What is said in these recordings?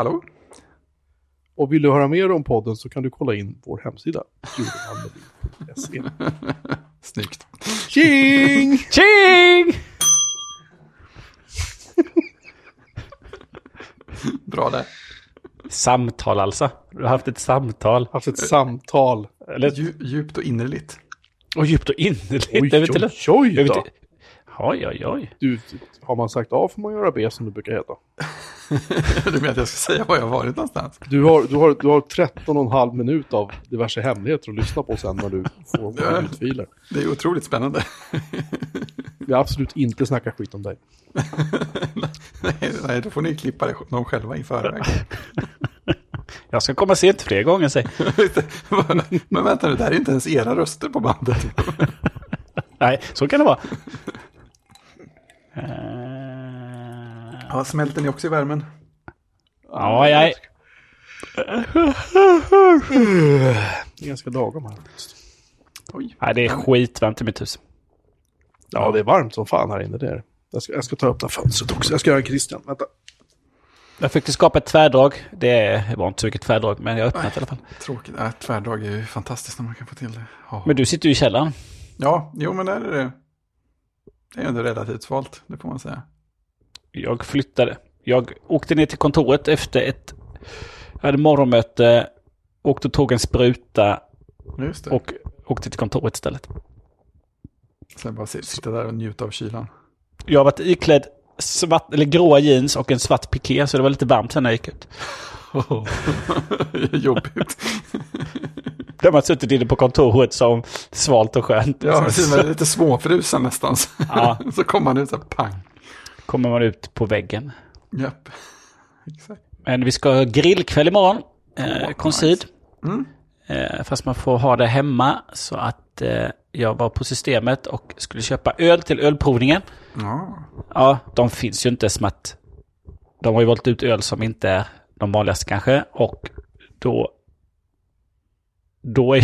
Hallå? Och vill du höra mer om podden så kan du kolla in vår hemsida. Snyggt. Tjing! Tjing! Bra där. Samtal alltså. Du har haft ett samtal. Haft ett samtal. Eller, Dju, djupt och innerligt. och djupt och innerligt. Oj, Jag vet oj, inte- oj jag vet Oj, oj, oj. Du, har man sagt A får man göra B som det brukar heta. Du menar att jag ska säga var jag har varit någonstans? Du har, du har, du har 13 och en halv minut av diverse hemligheter att lyssna på sen när du får Ja. ljudfiler. Det är otroligt spännande. Vi har absolut inte snackat skit om dig. nej, nej, då får ni klippa det dem själva i förväg. Jag ska komma sent fler gånger, säg. Men vänta nu, det här är inte ens era röster på bandet. Nej, så kan det vara. Eh, Ja, smälter ni också i värmen? Ja, jag... Det är ganska lagom här. Oj. Nej, det är skitvarmt i mitt hus. Ja, det är varmt som fan här inne. Det är. Jag ska, jag ska ta upp det här fönstret också. Jag ska göra en Christian. Vänta. Jag fick skapa ett tvärdrag. Det var inte så mycket tvärdrag, men jag har öppnat i alla fall. Tråkigt. Äh, tvärdrag är ju fantastiskt när man kan få till det. Ja, Men du sitter ju i källaren. ja jo men där är det. Det är ändå relativt svalt, det får man säga. Jag flyttade. Jag åkte ner till kontoret efter ett... Jag hade morgonmöte, åkte och tog en spruta och åkte till kontoret istället. Sen bara sit- sitta där och njuta av kylan. Jag har varit iklädd svart, eller gråa jeans och en svart piké, så det var lite varmt sen när jag gick ut. Jobbigt. Där man suttit inne på kontoret som svalt och skönt. Ja, precis. Lite småfrusen nästan. Ja. så kommer man ut så här, pang. kommer man ut på väggen. Japp. Exakt. Men vi ska ha grillkväll imorgon. Eh, Åh, Concid. nice. Mm. Eh, fast man får ha det hemma. Så att eh, jag var på systemet och skulle köpa öl till ölprovningen. Ja. Ja, de finns ju inte som att... De har ju valt ut öl som inte är de vanligaste kanske. Och då... Då är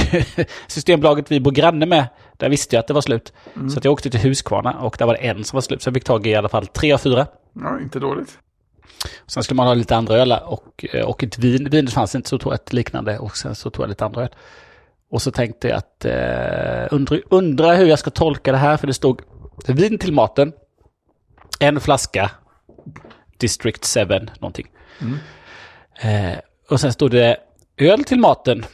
Systembolaget vi bor granne med. Där visste jag att det var slut. Så att jag åkte till Huskvarna och där var det en som var slut. Så jag fick tag i i alla fall tre av fyra. ja, inte dåligt. Sen skulle man ha lite andra öl och, eh, och ett vin. Vinet fanns inte så tog jag ett liknande och sen så tog jag lite andra öl. Och så tänkte jag att eh, undra, undra hur jag ska tolka det här för det stod vin till maten, en flaska District 7 någonting. Eh, och sen stod det öl till maten,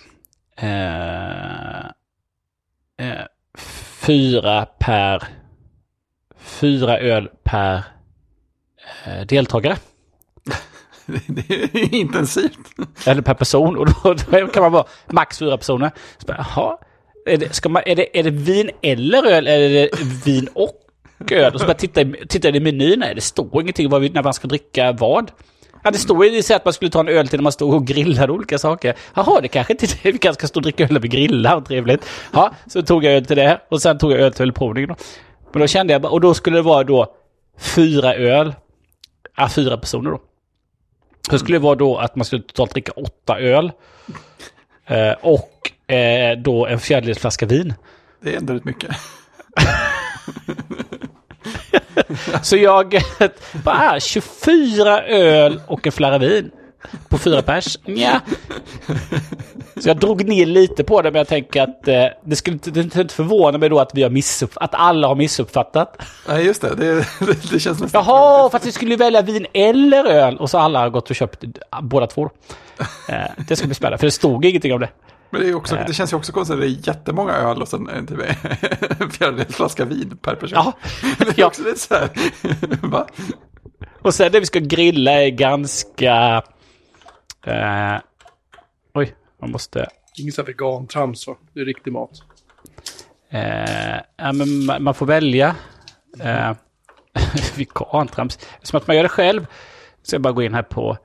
fyra per, fyra öl per eh, deltagare. Det är intensivt. Eller per person. Och då, då kan man vara max fyra personer. Så bara, jaha, är det, ska man, är, det, är det vin eller öl? Eller är det vin och öl? Och så bara titta, i- titta i menyn. Nej, det står ingenting vad vi, när man ska dricka vad. Ja, det står ju så att man skulle ta en öl till när man stod och grillade olika saker. Jaha, det kanske inte är det. Vi kanske ska stå och dricka öl när vi grillar. Trevligt. Ja, så tog jag öl till det. Och sen tog jag öl till ölprovningen. då. Men då kände jag, och då skulle det vara då fyra öl. Ja, fyra personer då. Det skulle vara då att man skulle totalt dricka åtta öl. Eh, och eh, då en fjärdedels flaska vin. Det är ändå rätt mycket. Så jag bara 24 öl och en flarra vin. På fyra pers. Ja. Så jag drog ner lite på det, men jag tänker att eh, det skulle inte, det inte förvåna mig då att, vi har missupp, att alla har missuppfattat. Nej, just det. Det, det, det känns nästan... Jaha, för att vi skulle välja vin eller öl. Och så har alla gått och köpt båda två. Eh, det ska bli spännande, för det stod ingenting om det. Men det, är också, det känns ju också konstigt. Det är jättemånga öl och sen en, typ, en fjärdedels flaska vin per person. Ja. Det är också lite så här. Va? Och sen det vi ska grilla är ganska... Eh, oj, man måste... Inget så här vegantrams va? Det är riktig mat. Eh, ja, men man, man får välja. Eh, vegantrams. Som att man gör det själv. Så jag bara gå in här på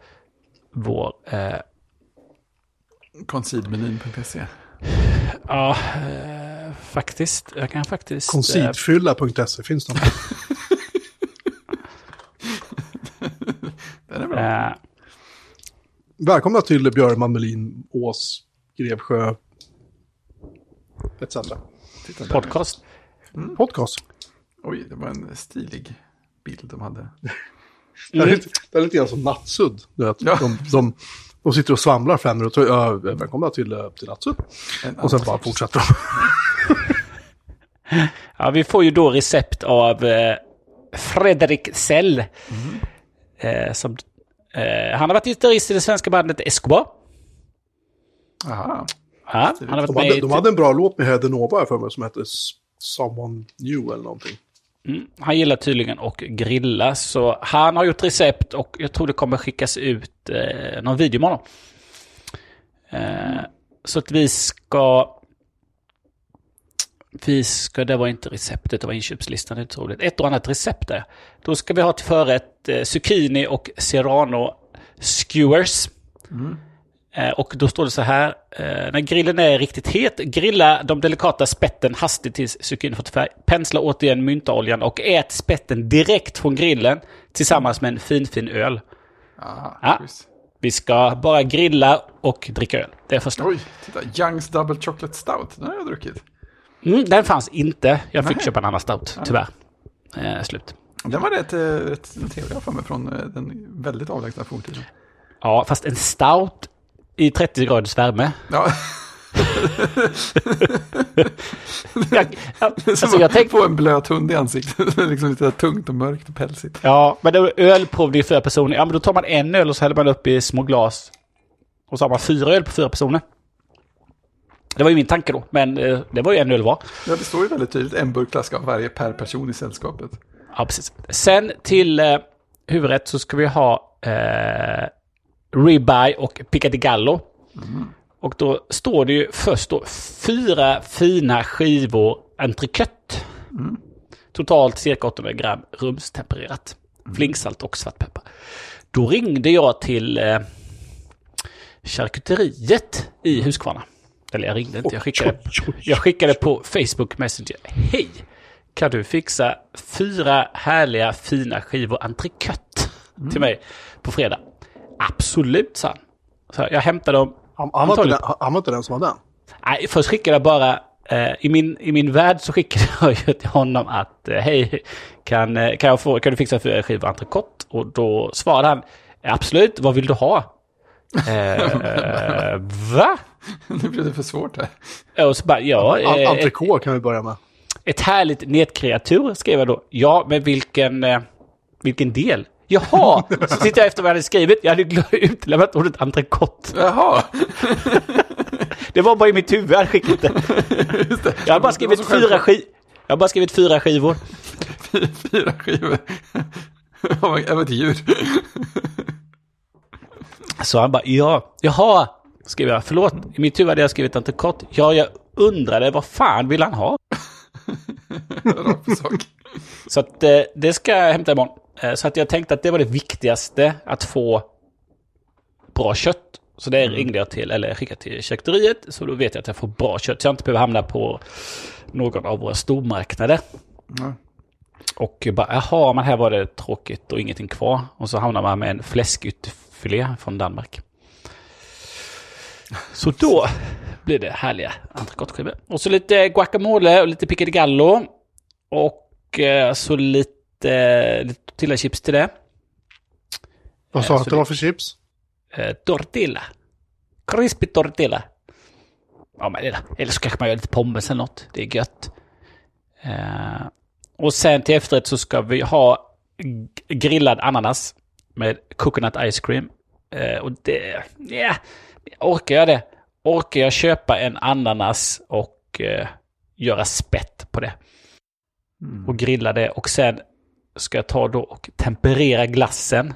vår... Eh, Concidmenyn.se. ja, eh, faktiskt. Jag kan faktiskt... eh, Konsidfylla.se, finns de? Den är bra. eh, Välkomna till Björman, Melin, Ås, Grevsjö, etc. Titta där. podcast. Podcast. Oj, det var en stilig bild de hade. Det är, lite, det är lite grann som nattsudd. Du vet. Ja. De, de, de sitter och svamlar fem minuter. Ja, välkomna till, eh, till nattsudd. En Och sen bara fortsätter de. Ja, vi får ju då recept av eh, Fredrik Sell. Eh, som, eh, han har varit gitarrist i det svenska bandet Escobar. Aha. Ja, han har varit De med hade, i de hade en bra låt med Heather Nova för mig som hette Someone New eller någonting. Mm, han gillar tydligen att grilla, så han har gjort recept och jag tror det kommer skickas ut eh, någon video imorgon. Eh, så att vi ska... Vi ska, det var inte receptet, det var inköpslistan, det är otroligt. Ett och annat recept där. Då ska vi ha till förrätt eh, zucchini och serrano skewers. Mm. Och då står det så här. Eh, när grillen är riktigt het, grilla de delikata spetten hastigt tills zucchini fått färg. Pensla återigen myntaoljan och ät spetten direkt från grillen tillsammans med en fin, fin öl. Aha, Ja. Vi ska bara grilla och dricka öl. Det är första. Oj, titta. Youngs Double Chocolate Stout. Den har jag druckit. Mm, den fanns inte. Jag fick Nej. köpa en annan stout, tyvärr. Eh, slut. Den var rätt, eh, rätt trevlig för mig från eh, den väldigt avlägsna forntiden. Ja, fast en stout i 30 graders värme. Ja, Jag, alltså jag tänkte... få en blöt hund i ansiktet. liksom lite tungt och mörkt och pälsigt. Ja, men det var ölprovning för fyra personer. Ja, men då tar man en öl och så häller man upp i små glas. Och så har man fyra öl på fyra personer. Det var ju min tanke då, men eh, det var ju en öl var. Ja, det står ju väldigt tydligt en burkflaska av varje per person i sällskapet. Ja, precis. Sen till eh, huvudrätt så ska vi ha eh, ribeye och picadillo. Och då står det ju först då fyra fina skivor entrecote. Totalt cirka 800 gram rumstempererat. Flingsalt och svartpeppar. Då ringde jag till eh, charkuteriet i Huskvarna. Eller jag ringde inte, jag skickade, jag skickade på Facebook Messenger. Hej! Kan du fixa fyra härliga fina skivor entrecote till mig på fredag? Absolut, sa han. Så jag hämtade dem. Han, han, var den, han var inte den som var den. Nej, först skickade jag bara, eh, i, min, i min värld så skickade jag ju till honom att eh, hej, kan, eh, kan, jag få, kan du fixa fyra skivor entrecote? Och då svarade han, absolut, vad vill du ha? Eh, va? nu blir det för svårt här. Och så bara, ja, eh, Entrecote kan vi börja med. ett härligt nätkreatur skrev jag då. Ja, men vilken, eh, vilken del? Jaha! Så tittar jag efter vad jag hade skrivit. Jag hade utelämnat ordet entrecote. Jaha, Det var bara i mitt huvud jag hade skickat det. det. Jag har bara Det skrivit fyra skivor. Jag har bara skrivit fyra skivor. Fyra skivor. Jag var ett djur. Så han bara, ja, jaha, skrev jag. Förlåt, i mitt huvud hade jag skrivit entrecote. Ja, jag undrade vad fan vill han ha? Så att eh, det ska jag hämta imorgon. Eh, så att jag tänkte att det var det viktigaste, att få bra kött. Så det ringde jag till, eller skickade till charkuteriet. Så då vet jag att jag får bra kött. Så jag inte behöver hamna på någon av våra stormarknader. Ja. Och bara, jaha, men här var det tråkigt och ingenting kvar. Och så hamnar man med en fläskytterfilé från Danmark. Så då blir det härliga entrecôteskivor. Och så lite guacamole och lite piccadillo. Och eh, så lite, lite tortillachips till det. Vad sa Eh, du att det var för chips? Eh, tortilla. Crispy tortilla. Ja, men det. Eller så kanske man gör lite pommes eller något. Det är gött. Eh, och sen till efterrätt så ska vi ha grillad ananas med coconut ice cream. Eh, och det... Ja, orkar jag det? Orkar jag köpa en ananas och eh, göra spett på det? Och grilla det. Och sen ska jag ta då och temperera glassen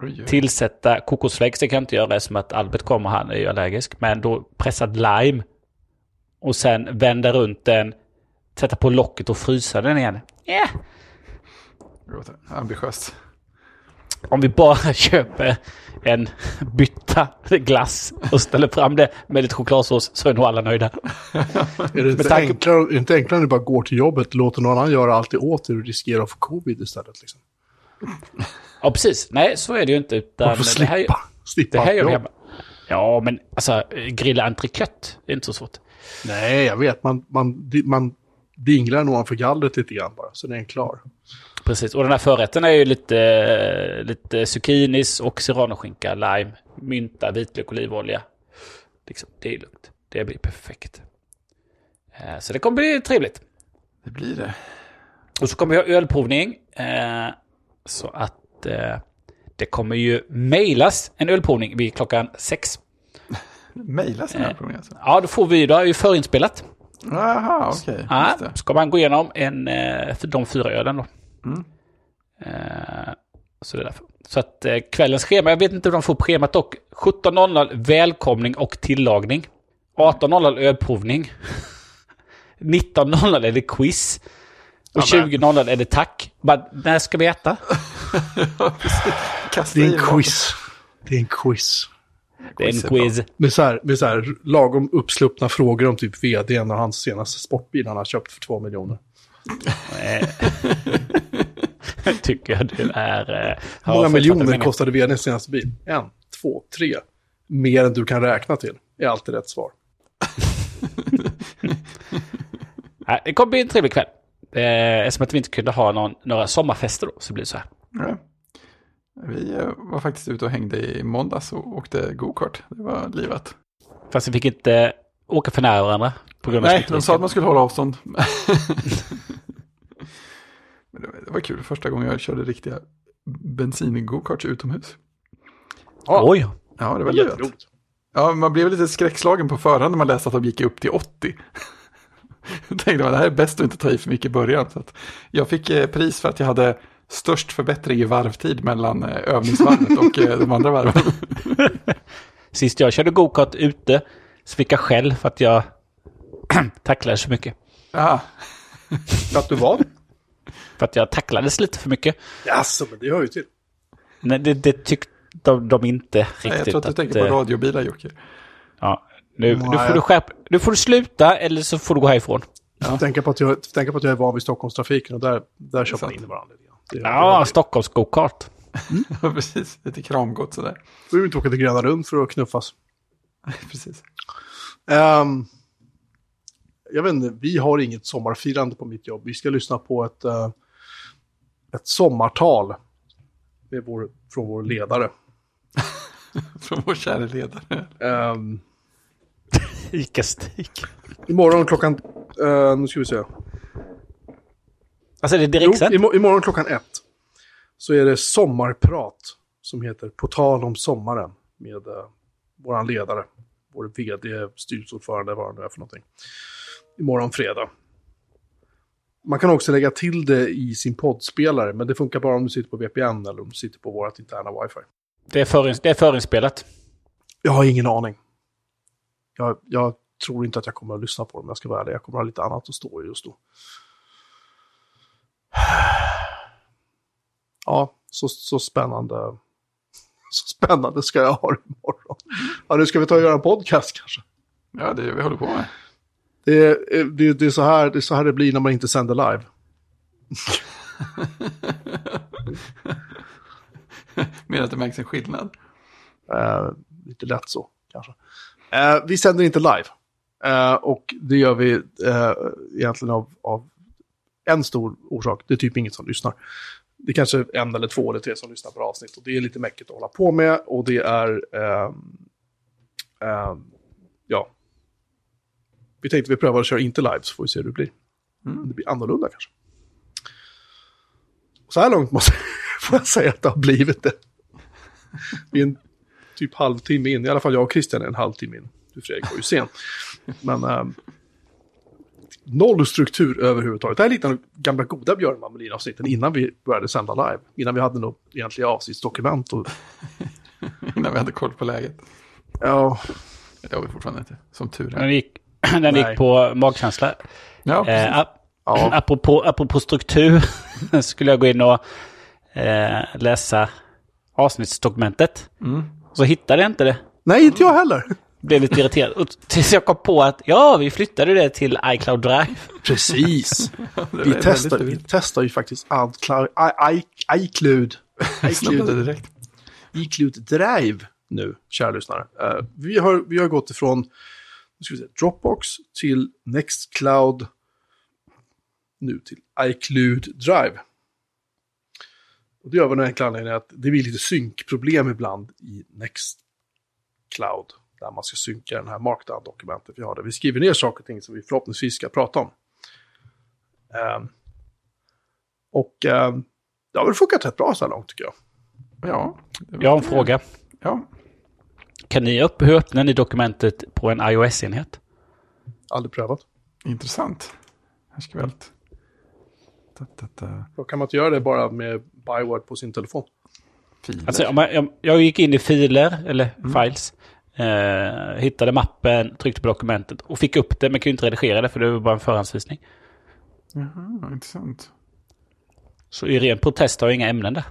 Oj, tillsätta kokosfläx, det kan jag inte göra som att Albert kommer, han är ju allergisk. Men då pressad lime. Och sen vända runt den, sätta på locket och frysa den igen. Yeah. Ambitiöst. Om vi bara köper en bytta glass och ställer fram det med lite chokladsås så är nog alla nöjda. Är det inte, tanke- enklare, inte enklare när du bara går till jobbet, låter någon annan göra allt det åt dig och riskerar att få covid istället? Liksom. Ja, precis. Nej, så är det ju inte. Utan Man får det här, slippa. slippa det här gör vi hemma. Ja, men alltså grilla entrecote, är inte så svårt. Nej, jag vet. Man, man, man dinglar nog för gallret lite grann bara, så den är klar. Precis, och den här förrätten är ju lite, lite zucchinis och serranoskinka, lime, mynta, vitlök, olivolja. Liksom, det är lugnt. Det blir perfekt. Eh, Så det kommer bli trevligt. Det blir det. Och så kommer vi ha ölprovning. Eh, så att eh, det kommer ju mejlas en ölprovning vid klockan sex. Mejla sina äh. alltså? Ja, då får vi, då är ju förinspelat. Jaha, okej. Okay. Ja, ska man gå igenom en, de fyra ölen då. Mm. Eh, så, det är därför. så att eh, kvällens schema, jag vet inte hur de får schemat dock. 17.00 välkomning och tillagning. 18.00 ölprovning. 19.00 är det quiz. Och 20.00 är det tack. Bara, när ska vi äta? det är en quiz. Det är en quiz. Det är en quiz. Med så, här, med så här lagom uppsluppna frågor om typ vd och hans senaste sportbil han har köpt för två miljoner. tycker jag du är... Uh, Hur många miljoner kostade vdns senaste bil? En, två, tre. Mer än du kan räkna till. Är alltid rätt svar. det kommer bli en trevlig kväll. Eh, eftersom att vi inte kunde ha någon, några sommarfester då, så blir det så här. Ja. Vi eh, var faktiskt ute och hängde i måndags och åkte gokart. Det var livet. Fast vi fick inte åka för nära varandra. På grund av Nej, de sa att man skulle hålla avstånd. Men det var kul, första gången jag körde riktiga bensin-gokarts utomhus. Ja. Oj! Ja, det var jätteroligt. Ja, man blev lite skräckslagen på förhand när man läste att de gick upp till 80. Då tänkte man, det här är bäst att inte ta i för mycket i början. Så jag fick eh, pris för att jag hade störst förbättring i varvtid mellan eh, övningsvarvet och eh, de andra varven. Sist jag körde gokart ute så fick jag skäll för att jag tacklade så mycket. Ja. För att du var? För att jag tacklades lite för mycket. Jaså, men det hör ju till. Nej, det, det tyckte de, de, inte riktigt. Nej, jag tror att du att, tänker på radiobilar, Jocke. Ja, nu, nu, får du skärp, nu får du sluta eller så får du gå härifrån. Ja. Tänka, på att jag, tänka på att jag är van vid Stockholmstrafiken och där, där kör man in varandra. Det, ja, det Stockholms go-kart. Mm. precis. Lite kramgott sådär. Då behöver inte åka till Gröna Lund för att knuffas. precis. Um, jag vet inte, vi har inget sommarfirande på mitt jobb. Vi ska lyssna på ett, uh, ett sommartal med vår, från vår ledare. från vår kära ledare. Um, Ica-Stig. Imorgon klockan, uh, nu ska vi se. Alltså är det direkt Jo, imor imorgon klockan ett. Så är det sommarprat som heter På tal om sommaren med uh, våran ledare. Vår vd, styrelseordförande, vad det nu är för någonting. Imorgon fredag. Man kan också lägga till det i sin poddspelare, men det funkar bara om du sitter på VPN eller om du sitter på vårt interna wifi. Det är, för, det är förinspelat. Jag har ingen aning. Jag, jag, tror inte att jag kommer att lyssna på dem, jag ska vara ärlig. Jag kommer att ha lite annat att stå i just då. Ja, så, så spännande. Så spännande ska jag ha det imorgon. Ja, nu ska vi ta och göra en podcast kanske. Ja, det är det vi håller på med. Det är, det, det, är så här, det är så här det blir när man inte sänder live. Menar att det märks en skillnad? Uh, lite lätt så, kanske. Uh, vi sänder inte live. Uh, och det gör vi egentligen av, av en stor orsak. Det är typ inget som lyssnar. Det är kanske en eller två eller tre som lyssnar på avsnitt. Och det är lite mäckigt att hålla på med. Och det är... ja, vi tänkte vi prövar att köra inte live så får vi se hur det blir. Mm. Det blir annorlunda kanske. Så här långt måste, får jag säga att det har blivit det. Vi är en typ halvtimme in, i alla fall jag och Christian är en halvtimme in. Du Fredrik var ju sen. Men ähm, noll struktur överhuvudtaget. Det här är lite av gamla goda Björn Melin-avsnitten innan vi började sända live. Innan vi hade något egentliga avsnittsdokument. Och... innan vi hade koll på läget. Ja. Det har vi fortfarande inte, som tur är. Den gick, den gick på magkänsla. Ja, eh, ap ja. apropå, apropå struktur skulle jag gå in och eh, läsa avsnittsdokumentet. Mm. Så hittade jag inte det. Nej, inte jag heller. Blev lite irriterad. Och tills jag kom på att ja, vi flyttade det till iCloud Drive. Precis. vi, testar, vi testar ju faktiskt iCloud, iCloud. iCloud iCloud Drive nu, kära lyssnare. Uh, vi, har, vi har gått ifrån ska vi se, Dropbox till Nextcloud. Nu till iCloud Drive. Och det gör vi av den enkla anledningen att det blir lite synkproblem ibland i Nextcloud. Där man ska synka den här markdown-dokumentet vi har. Där vi skriver ner saker och ting som vi förhoppningsvis ska prata om. Ehm, och ehm, det har väl funkat rätt bra så här långt tycker jag. Ja. Jag har en fråga. Ja. Kan ni upp, hur öppnar ni dokumentet på en iOS-enhet? Aldrig prövat. Intressant. Här ska vi allt. Da, da, da. Då kan man inte göra det bara med byword på sin telefon. Filer. Alltså, om jag, jag, jag gick in i filer, eller files. Eh, hittade mappen, tryckte på dokumentet och fick upp det men kunde inte redigera det för det var bara en förhandsvisning. Jaha, intressant. Så i ren protest har jag inga ämnen där.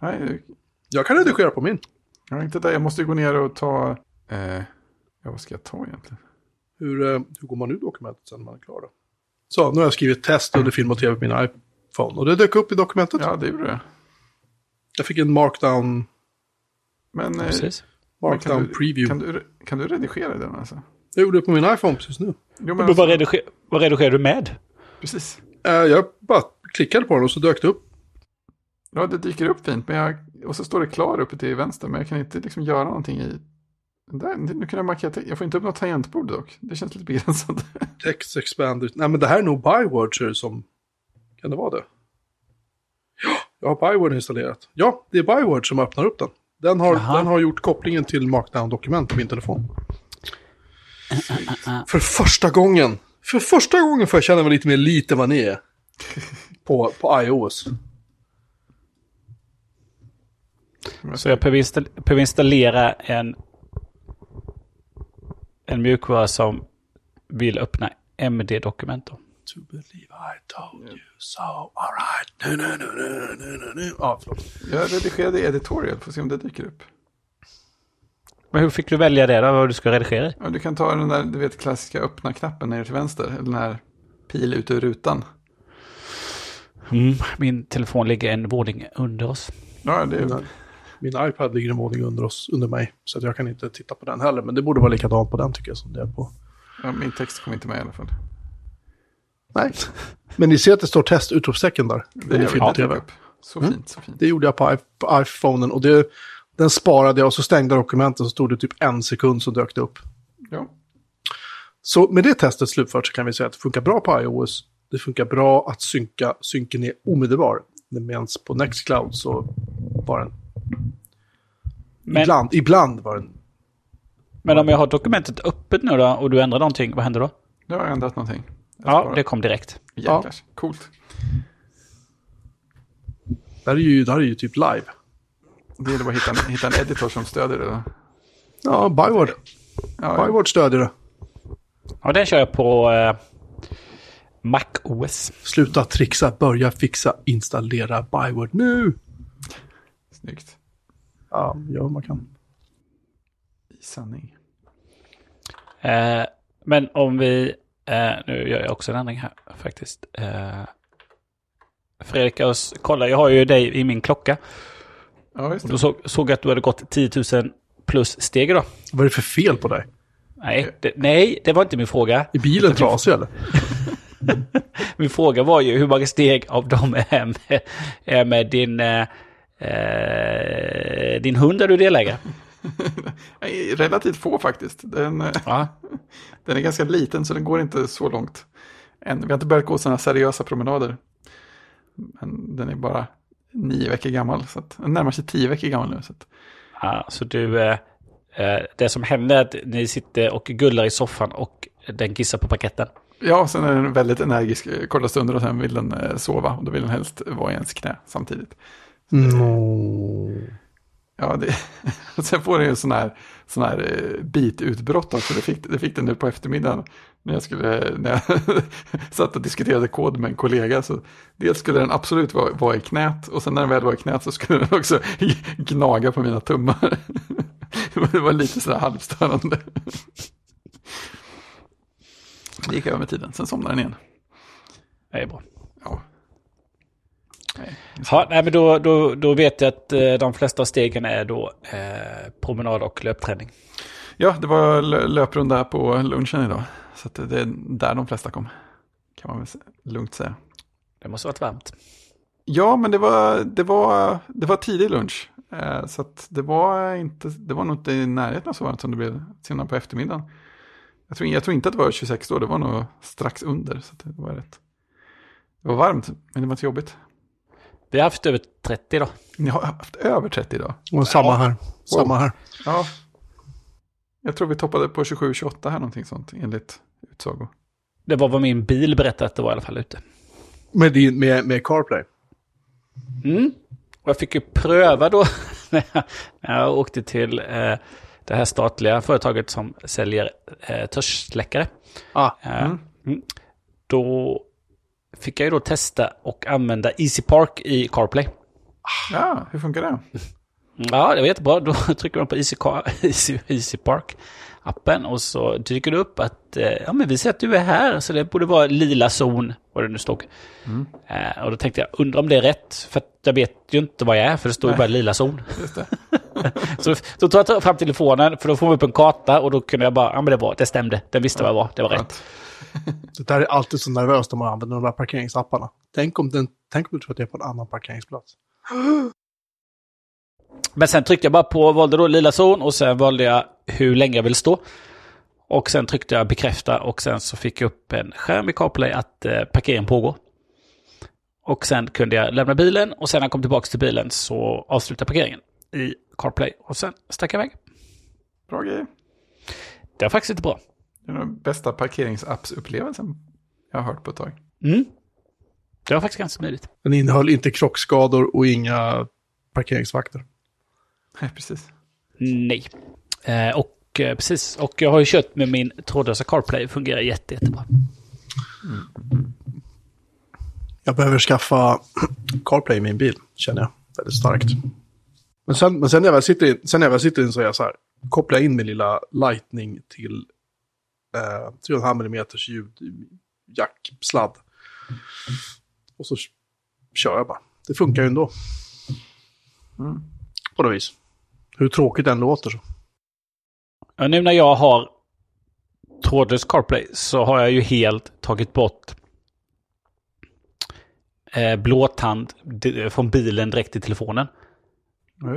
Nej, Jag kan redigera på min. Jag är inte där. Jag måste gå ner och ta... Eh, ja, vad ska jag ta egentligen? Hur, eh, hur går man ur dokumentet sen när man är klar då? Så, nu har jag skrivit test under film och tv på min iPhone. Och det dök upp i dokumentet. Ja, det gjorde det. Jag fick en markdown, Men, eh, Precis. men markdown kan, du, preview. kan, du, kan du redigera den alltså? Jag gjorde det på min iPhone precis nu. Jo, men Men alltså, vad, rediger, vad redigerar du med? precis. Eh, jag bara klickade på den och så dök det upp. Ja, det dyker upp fint. Men jag, och så står det klar uppe till vänster. Men jag kan inte liksom göra någonting i... Där, nu kan jag markera... Jag får inte upp något tangentbord dock. Det känns lite begränsat. Text expander. Nej men det här är nog Byword ser det som. Kan det vara det? Ja, jag har Byword installerat. Ja, det är Byword som öppnar upp den. Den har, Jaha. den har gjort kopplingen till markdown-dokument på min telefon. För första gången. För första gången får jag känna mig lite mer lite vad ni är. På, på iOS. Så jag behöver, install, behöver installera en, en mjukvara som vill öppna MD-dokument. då. To believe I told you so. Alright. Nu, nu, nu, nu, nu, nu, nu. Ja, förlåt. Jag redigerade i editorial. Får se om det dyker upp. Men hur fick du välja det då? Vad du ska redigera? Ja, du kan ta den där, du vet, klassiska öppna-knappen ner till vänster. Den här pil ut ur rutan. Mm, min telefon ligger en våning under oss. Ja, det är... Min, iPad ligger en våning under, oss, under mig. Så jag kan inte titta på den heller. Men det borde vara likadant på den tycker jag som det är på. Ja, min text kom inte med i alla fall. Nej. Men ni ser att det står test utropstecken där. Det och tv. upp. Så Mm. fint, så fint. Det gjorde jag på, på iPhonen och det, den sparade jag och så stängde jag dokumentet så stod det typ en sekund så dök det upp. Ja. Så med det testet slutfört så kan vi säga att det funkar bra på iOS. Det funkar bra att synka, synken är omedelbar. Medan på Nextcloud så var den... Men, Ibland, ibland var den... men om jag har dokumentet öppet nu då och du ändrar någonting, vad händer då? Nu har jag ändrat någonting. Jag Ja, det kom direkt. Jäklar, coolt. Det här är ju, det här är ju typ live. Det gäller bara att hitta en, hitta en editor som stödjer det. Då. Ja, Byword. Ja, Byword stödjer det. Ja, den kör jag på eh, Mac OS. Sluta trixa, börja fixa, installera Byword nu. snyggt. Ja, gör vad man kan. I sanning. Eh, men om vi... Eh, nu gör jag också en ändring här faktiskt. Eh, Fredrik, jag s- kolla, jag har ju dig i min klocka. Ja, just Och det. då såg, såg jag att du hade gått 10 000 plus steg idag. Vad är det för fel på dig? Nej det, nej, det var inte min fråga. Är bilen trasig eller? Min fråga var ju hur många steg av dem är med, är med din, eh, din hund där du är delägare. Relativt få faktiskt. Den, Ja. den är ganska liten så den går inte så långt. Än. Vi har inte börjat gå sådana seriösa promenader. Men den är bara nio veckor gammal. Så att, närmar sig tio veckor gammal nu. Så att, Ja, så du, eh, eh, det som händer är att ni sitter och gullar i soffan och den kissar på paketten. ja, sen är den väldigt energisk eh, korta stunder och sen vill den eh, sova. Och då vill den helst vara i ens knä samtidigt. Ja, det, och sen får den ju sån här, sån här eh, bitutbrott också. Det fick, det fick den nu på eftermiddagen. När jag, skulle, när jag satt och diskuterade kod med en kollega. Så dels skulle den absolut vara, vara i knät. Och sen när den väl var i knät så skulle den också gnaga på mina tummar. Det var lite sådär halvstörande. Det gick över med tiden. Sen somnade den igen. Det är bra. Ja. Ja, nej, men då, då, då vet jag att eh, de flesta stegen är då eh, promenad och löpträning. Ja, det var lö- löprunda på lunchen idag. Så det är där de flesta kom. Kan man väl lugnt säga. Det måste ha varit varmt. Ja, men det var, det var, det var tidig lunch. Eh, så det var inte, det var nog inte i närheten av så varmt som det blev senare på eftermiddagen. Jag tror, jag tror inte att det var 26 då, det var nog strax under. Så det var rätt. Det var varmt, men det var inte jobbigt. Vi har haft över 30 då. Ni har haft över 30 idag. Och samma här. Samma här. Ja. Jag tror vi toppade på 27-28 här, någonting sånt, enligt utsago. Det var vad min bil berättade att det var i alla fall ute. Med, din, med, med CarPlay. Mm. Och jag fick ju pröva då när jag, när jag åkte till eh, det här statliga företaget som säljer eh, törstsläckare. Ah, Eh, Mm. mm. Då fick jag ju då testa och använda Easy Park i CarPlay. Ja, hur funkar det? Ja, det var jättebra. Då trycker man på Easy, Car, Easy, Easy Park-appen och så dyker det upp att eh, ja, men vi ser att du är här, så det borde vara lila zon, vad det nu stod. Eh, och då tänkte jag, undrar om det är rätt, för jag vet ju inte vad jag är, för det står ju bara lila zon. Så då tog jag fram telefonen, för då får man upp en karta och då kunde jag bara, ja men det var, det stämde, den visste vad jag var, det var rätt. Det där är alltid så nervöst när man använder de där parkeringsapparna. Tänk om, den, tänk om du tror att det är på en annan parkeringsplats. Men sen tryckte jag bara på, valde då lila zon och sen valde jag hur länge jag vill stå. Och sen tryckte jag bekräfta och sen så fick jag upp en skärm i CarPlay att eh, parkeringen pågår. Och sen kunde jag lämna bilen och sen när jag kom tillbaka till bilen så avslutade parkeringen i CarPlay och sen stack jag iväg. Bra grejer. Det var faktiskt inte bra. Det är den bästa parkeringsappsupplevelsen jag har hört på ett tag. Mm. Det var faktiskt ganska smidigt. Den innehöll inte krockskador och inga parkeringsvakter. Nej, precis. Nej. Eh, och eh, precis, och jag har ju kört med min trådlösa CarPlay, fungerar jätte, jättebra. Jag behöver skaffa CarPlay i min bil, känner jag. Väldigt starkt. Men sen, men sen när jag väl sitter in, sen när jag väl sitter in så är jag så här, kopplar jag in min lilla Lightning till eh, 3,5 mm ljud jack-sladd. Och så kör jag bara. Det funkar ju ändå. Mm. På något vis. Hur tråkigt den låter så. Ja, nu när jag har trådlös CarPlay så har jag ju helt tagit bort eh, blåtand från bilen direkt till telefonen.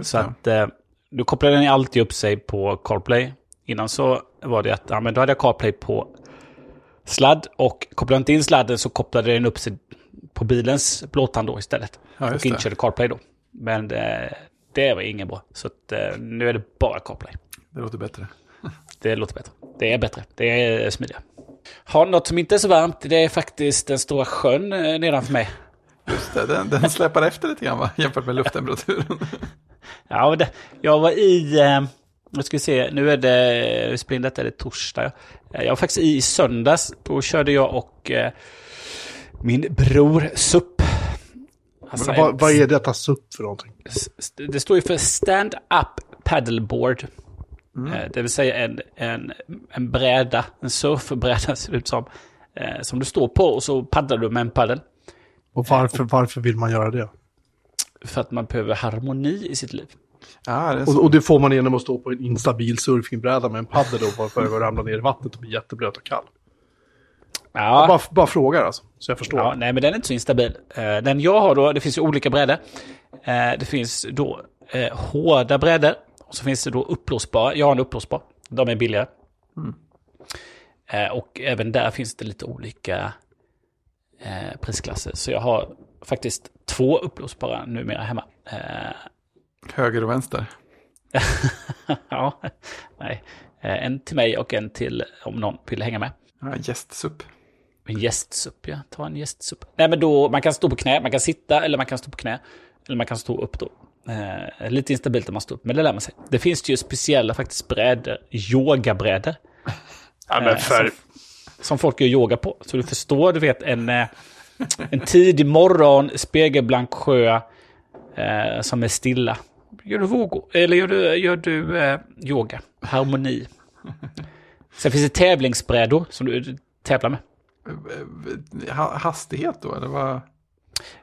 Så det. att eh, då kopplar den alltid upp sig på CarPlay. Innan så var det att ja, men då hade jag CarPlay på sladd och kopplade jag inte in sladden så kopplade den upp sig på bilens blåtand då istället. Ja, och det. inkörde CarPlay då. Men eh, det var ingen bra. Så att, eh, nu är det bara CarPlay. Det låter bättre. Det låter bättre. Det är bättre. Det är smidigare. Har något som inte är så varmt, det är faktiskt den stora sjön eh, nedanför mig. Just det, den, den släpar efter lite grann va? jämfört med lufttemperaturen. Ja, det, jag var i... Eh, jag ska se, nu är det... Spring detta är det torsdag. Eh, Jag var faktiskt i söndags. Då körde jag och eh, min bror SUP. Alltså, Vad, vad är detta SUP för någonting? Det står ju för Stand Up Paddleboard. Eh, Det vill säga en, en, en bräda, en surfbräda ser det ut som. Eh, som du står på och så paddlar du med en paddel. Och varför, varför vill man göra det? För att man behöver harmoni i sitt liv. Ja, det Och, och det får man genom att stå på en instabil surfingbräda med en paddel och bara för att ramla ner i vattnet och bli jätteblöt och kall. Ja, Bara, bara frågar alltså, så jag förstår. ja, nej men den är inte så instabil. Eh, Den jag har då, det finns ju olika brädor. Eh, Det finns då eh, hårda brädor. Och så finns det då uppblåsbara. Jag har en uppblåsbar. De är billigare. Eh, Och även där finns det lite olika prisklasser. Så jag har faktiskt två uppblåsbara numera hemma. Eh, Höger och vänster. ja, nej. Eh, En till mig och en till om någon vill hänga med. Ja, gästsupp. En gästsupp, ja. Ta en gästsupp. Nej, men då, man kan stå på knä, man kan sitta eller man kan stå på knä. Eller man kan stå upp då. Eh, lite instabilt om man står upp, men det lär man sig. Det finns ju speciella faktiskt brädor, yogabrädor. Ja, Eh, som, som folk gör yoga på. Så du förstår, du vet en, eh, en tidig morgon, spegelblank sjö eh, som är stilla. Gör du vågor, eller gör du, gör du eh, yoga, harmoni. Sen finns det tävlingsbrädor som du tävlar med. Ha- Hastighet då, eller vad?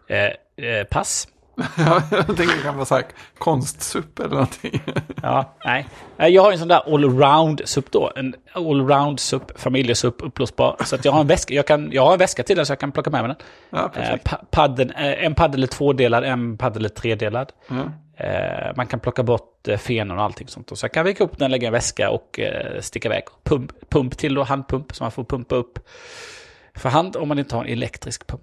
Eh, eh, pass. Ja, jag tänker det kan vara så här konstsupp eller någonting. Ja, nej. Nej, Jag har en sån där allround-supp då. En allround-supp, familjesupp, uppblåsbar. Så att jag har en väska, jag, kan, jag har en väska till den så jag kan plocka med mig den. Ja, Eh, perfekt. pa- paddeln, eh, en paddel är tvådelad, en paddel är tredelad. Ja. Eh, man kan plocka bort eh, fenor och allting sånt. Och så jag kan vika upp den, lägga i en väska och eh, sticka iväg. Pump, pump till då, handpump, så man får pumpa upp för hand om man inte har en elektrisk pump.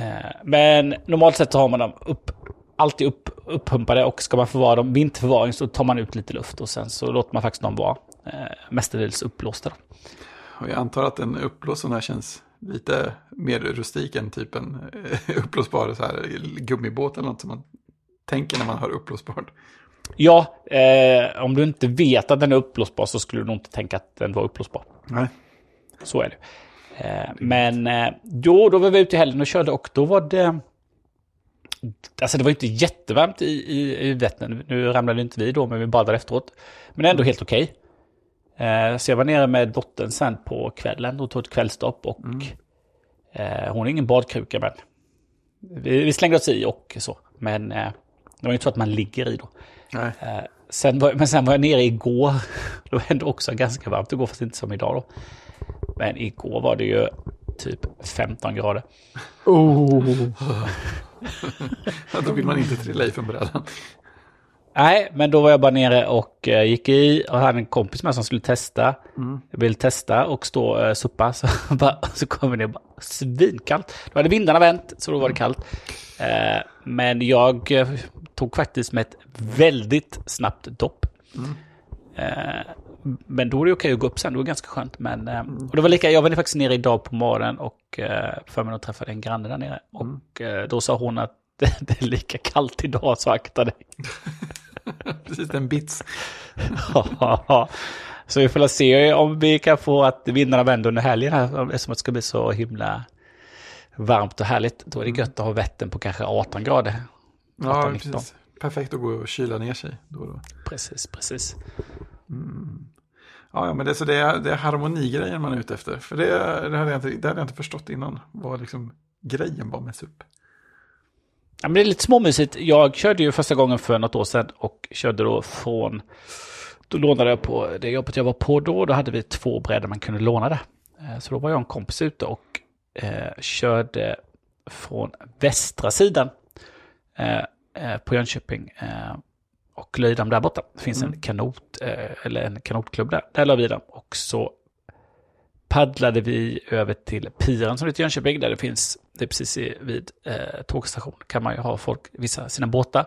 Eh, men normalt sett så har man dem upp, alltid upp, uppumpade och ska man förvara dem vinterförvaring så tar man ut lite luft och sen så låter man faktiskt dem vara mestadels uppblåsta. Och jag antar att en uppblåst sån här känns lite mer rustik än typ en uppblåsbar så här, gummibåt eller något som man tänker när man hör uppblåsbart. Ja, eh, om du inte vet att den är uppblåsbar så skulle du nog inte tänka att den var uppblåsbar. Nej. Så är det. Eh, men eh, då, då var vi ute i helgen och körde och då var det... Alltså det var inte jättevarmt i, i, i Vättern. Nu ramlade inte vi då, men vi badade efteråt. Men ändå helt okej. Eh, så jag var nere med dottern sen på kvällen och tog ett kvällstopp. Och eh, hon är ingen badkruka, men vi, vi slängde oss i och så. Men eh, det var ju inte så att man ligger i då. Nej. Eh, sen var, men sen var jag nere igår. Då var det också ganska varmt igår, fast inte som idag då. Men igår var det ju typ 15 grader. Oh. Då vill man inte trilla i från brädan. Nej, men då var jag bara nere och eh, gick i och hade en kompis med som skulle testa. Jag ville testa och stå och uh, suppa. Så, bara, så kom vi ner och bara svinkallt. Då hade vindarna vänt, så då var det kallt. Eh, men jag eh, tog faktiskt med ett väldigt snabbt dopp. Eh, men då är det okej att gå upp sen, det var ganska skönt. Men, eh, och det var lika, jag var faktiskt nere idag på morgonen och eh, för mig att träffade en granne där nere. Och eh, då sa hon att det, det är lika kallt idag, så akta dig. Precis, en bits. Ja, så vi får se om vi kan få att vindarna vänder under helgen här, eftersom det ska bli så himla varmt och härligt. Då är det gött att ha Vättern på kanske 18 grader. Ja, 18-19. precis. Perfekt att gå och kyla ner sig då och då. Precis, precis. Ja, ja, men det, så det, är, det är harmonigrejen man är ute efter. För det, det, hade jag inte, det hade jag inte förstått innan. Vad liksom grejen var med SUP. Ja, men det är lite småmysigt. Jag körde ju första gången för något år sedan och körde då från... Då lånade jag på det jobbet jag var på då. Då hade vi två brädor man kunde låna där. Eh, Så då var jag och en kompis ute och eh, körde från västra sidan eh, eh, på Jönköping. Eh, och Löjdam där borta. Det finns en kanot, eh, eller en kanotklubb där. Där la vi den. Och så paddlade vi över till piren som heter Jönköping, där det finns, det är precis vid eh, tågstation, kan man ju ha folk, vissa sina båtar.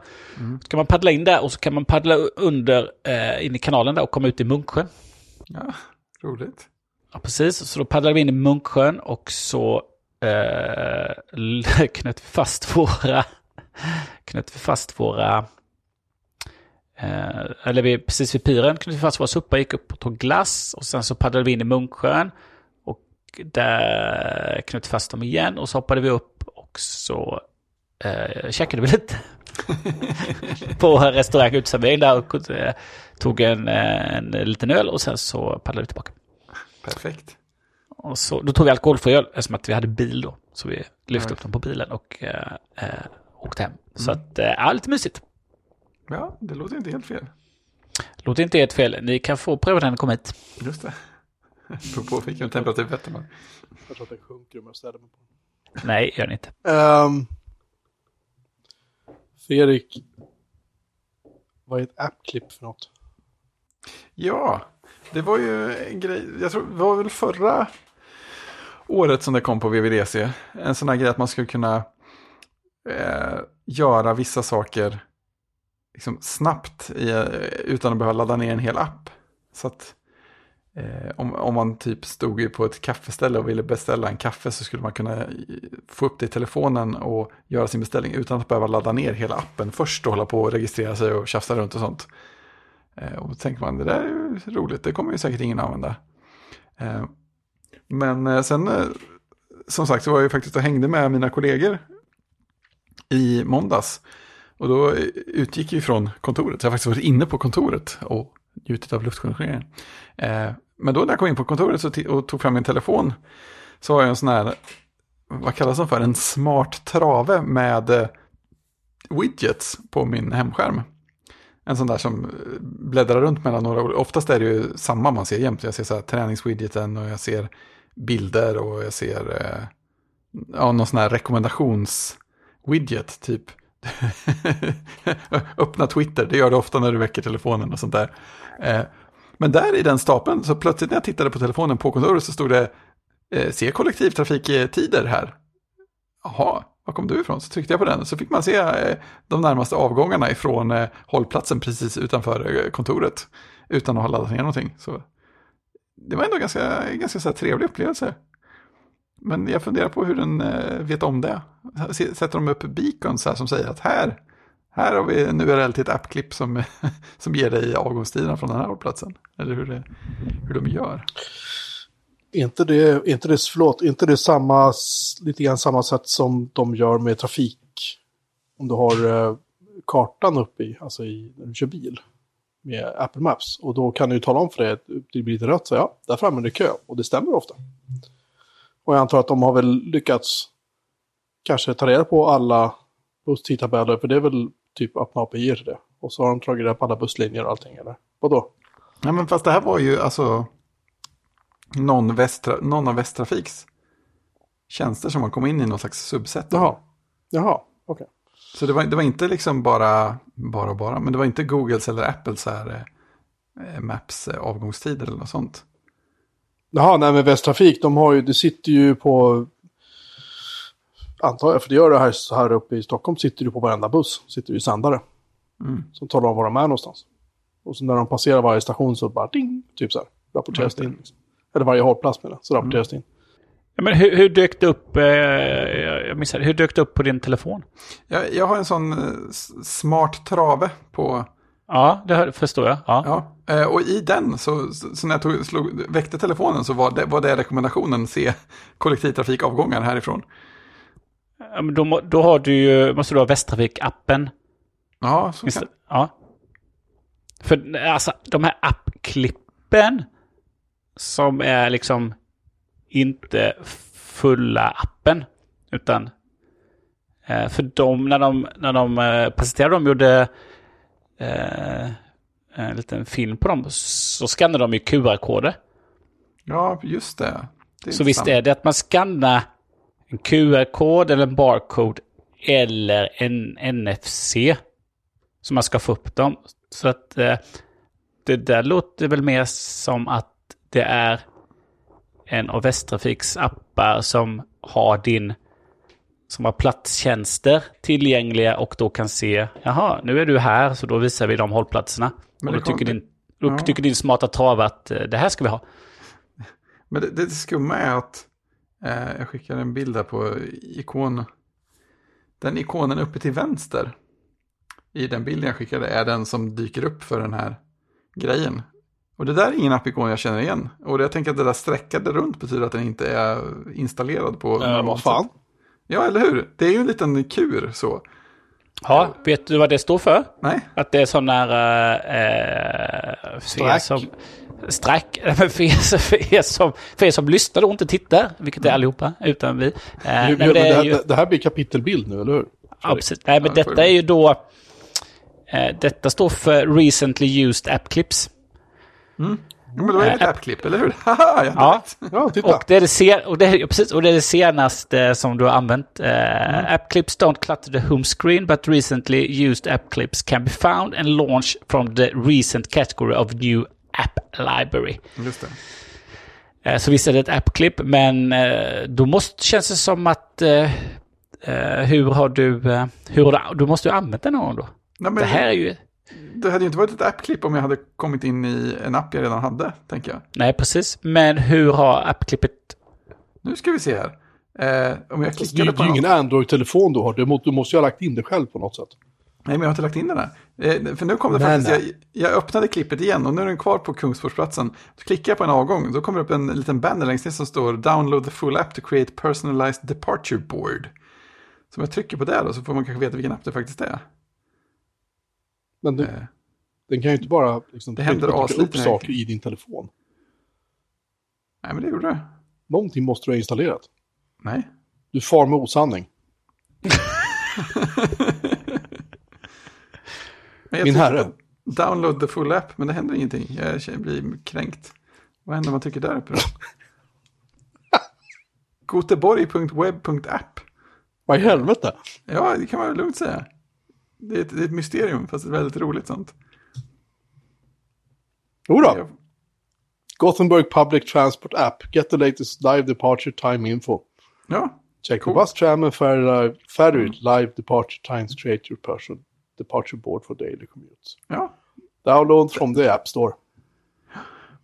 Så kan man paddla in där och så kan man paddla under, eh, in i kanalen där och komma ut i Munksjön. Ja, roligt. Ja, precis. Så då paddlade vi in i Munksjön och så eh, knöt vi fast våra, knöt vi fast våra, eh, eller vi, precis vid piren knöt vi fast våra suppar, gick upp och tog glass och sen så paddlade vi in i Munksjön där knöt fast dem igen och så hoppade vi upp och så eh, käkade vi lite på restaurang uteservering där och eh, tog en, eh, en liten öl och sen så paddlade vi tillbaka. Perfekt. Och så, då tog vi alkoholfri öl eftersom att vi hade bil då. Så vi lyfte Ja. upp dem på bilen och eh, eh, åkte hem. Så att, eh, ja, lite mysigt. Ja, det låter inte helt fel. Låter inte helt fel. Ni kan få pröva den när ni kommer hit. Just det. Beror på vilken temperatur vetter man. Jag tror att den sjunker om jag ställer mig på Nej, gör ni inte. Um, Fredrik, vad är ett appklipp för något? Ja, det var ju en grej. Jag tror det var väl förra året som det kom på VVDC. En sån här grej att man skulle kunna eh, göra vissa saker liksom snabbt i, utan att behöva ladda ner en hel app. Så att eh, om, om man typ stod på ett kaffeställe och ville beställa en kaffe så skulle man kunna eh, få upp det i telefonen och göra sin beställning utan att behöva ladda ner hela appen först och hålla på och registrera sig och tjafsa runt och sånt. Eh, Och då tänker man, det där är ju roligt, det kommer ju säkert ingen använda. Eh, Men eh, sen, eh, som sagt, så var jag ju faktiskt och hängde med mina kollegor i måndags. Och då eh, utgick jag från kontoret, så jag har faktiskt varit inne på kontoret och njutit av luftkonditioneringen. Eh, Men då när jag kom in på kontoret så och tog fram min telefon så har jag en sån här, vad kallas den för, en smart trave med eh, widgets på min hemskärm. En sån där som eh, bläddrar runt mellan några. Oftast är det ju samma man ser jämt. Jag ser så här träningswidgeten och jag ser bilder och jag ser eh, ja, någon sån här rekommendations-widget. Typ öppna Twitter, det gör du ofta när du väcker telefonen och sånt där. Eh, men där i den stapeln, så plötsligt när jag tittade på telefonen på kontoret så stod det eh, se kollektivtrafiktider här. Jaha, var kom du ifrån? Så tryckte jag på den så fick man se eh, de närmaste avgångarna ifrån eh, hållplatsen precis utanför eh, kontoret. Utan att ha laddat ner någonting. Så det var ändå ganska, ganska så här trevlig upplevelse. Men jag funderar på hur den eh, vet om det. Sätter de upp beacons här som säger att här, här har vi en URL till ett appklipp som, som ger dig avgångstiderna från den här hållplatsen. Eller hur, det, hur de gör. inte det, inte det, förlåt, inte det samma, lite grann samma sätt som de gör med trafik? Om du har eh, kartan uppe i, alltså i, när du kör bil med Apple Maps. Och då kan du ju tala om för dig att det blir lite rött, så ja, där framme är det kö. Och det stämmer ofta. Och jag antar att de har väl lyckats kanske ta reda på alla busstidtabeller, för det är väl typ öppna API till det. Och så har de tagit reda på alla busslinjer och allting, eller vadå? Ja, men fast det här var ju alltså någon, västra, någon av Västtrafiks tjänster som har kommit in i någon slags subset. Jaha, jaha, okej. Okay. Så det var, det var inte liksom bara, bara, bara, men det var inte Googles eller Apples här, eh, Maps eh, avgångstider eller något sånt. Jaha, nej men Västtrafik, de har ju, det sitter ju på, antar jag, för det gör det här, här uppe i Stockholm, sitter du på varenda buss, sitter du i sändare. Mm. Som talar om var de är någonstans. Och så när de passerar varje station så bara ding, typ så här, rapporteras det in. Liksom. Eller varje hållplats med det, så rapporteras det in. Ja, men hur, hur dök det upp, eh, jag missade, hur dök det upp på din telefon? Jag, jag har en sån eh, smart trave på... Ja, det förstår jag. Ja. Ja, eh, och i den, så, så när jag tog, slog, väckte telefonen så var det, var det rekommendationen se kollektivtrafikavgångar härifrån. Ja, men då, då har du ju, måste du ha Västtrafik-appen. Ja, så kan? Ja. För alltså de här appklippen som är liksom inte fulla appen. Utan eh, för dem när de, när de eh, presenterade dem gjorde eh, en liten film på dem så skannade de ju QR-koder. ja, just det. det Så visst är det att man skannar en QR-kod eller en barcode eller en NFC som man ska få upp dem. Så att eh, det där låter väl mer som att det är en av Västtrafiks appar som har din som har platstjänster tillgängliga och då kan se, jaha, nu är du här, så då visar vi de hållplatserna. Men och då tycker, kom- din, då Ja. tycker din smarta trave att eh, det här ska vi ha. Men det, det skumma är att eh, jag skickar en bild här på ikon. Den ikonen uppe till vänster i den bilden jag skickade är den som dyker upp för den här grejen. Och det där är ingen appikon jag känner igen. Och jag tänker att det där streckade runt betyder att den inte är installerad på normalt vad fan? sätt. Ja, eller hur? Det är ju en liten kur så. Ja, vet du vad det står för? Nej, Att det är sån där... Eh, er Strack. som, strack. För er, för, er som, för er som lyssnar och inte tittar, vilket är allihopa, utan vi. Eh, nej, Nu- men men det, det, är här, ju, det, här blir kapitelbild nu, eller hur? ja, precis. Nej, men Ja, detta det är ju då... Eh, detta står för Recently Used App Clips. ja, men då är det ett Äh, appklipp, eller hur? Haha, jag Ja, Ja, titta. och det är det, se- och det, precis, och det, är det senaste som du har använt. Eh, App Clips don't clutter the home screen, but recently used app clips can be found and launched from the recent category of new app library. Just det. Eh, Så visst är det ett appklipp, men eh, då måste, känns det som att... eh, eh, hur har du... eh, Hur har du, du måste ju ha använt den någon gång då. Nej, men Det här är ju... det hade ju inte varit ett appklipp om jag hade kommit in i en app jag redan hade, tänker jag. Nej, precis. Men hur har appklippet... Nu ska vi se här. Eh, om jag det, klickade det på är ju ingen Android-telefon du har. Du, må, du måste ju ha lagt in det själv på något sätt. Nej, men jag har inte lagt in den här. Eh, för nu kom det Nej, faktiskt, jag, jag öppnade klippet igen och nu är den kvar på Kungsportsplatsen. Så klickar jag på en avgång, då kommer det upp en liten banner längst ner som står Download the full app to create personalized departure board. Så om jag trycker på det då så får man kanske veta vilken app det faktiskt är. Men det, Eh, den kan ju inte bara liksom, Det händer trycka upp saker i din telefon. nej, men det gjorde det. Någonting måste du ha installerat. Nej. Du far med osanning. Min herre. Download the full app, men det händer ingenting. Jag blir kränkt. Vad händer om man trycker där uppe då? Goteborg.web.app. Vad i helvete? Ja, det kan man lugnt säga. Det är ett, det är ett mysterium, fast ett väldigt roligt sånt. Jodå. Gothenburg Public Transport App. Get the latest live departure time info. Ja, Check Cool. the bus, tram and ferry, ferry live departure times. Create your personal departure board for daily commutes. ja. Download from the App Store.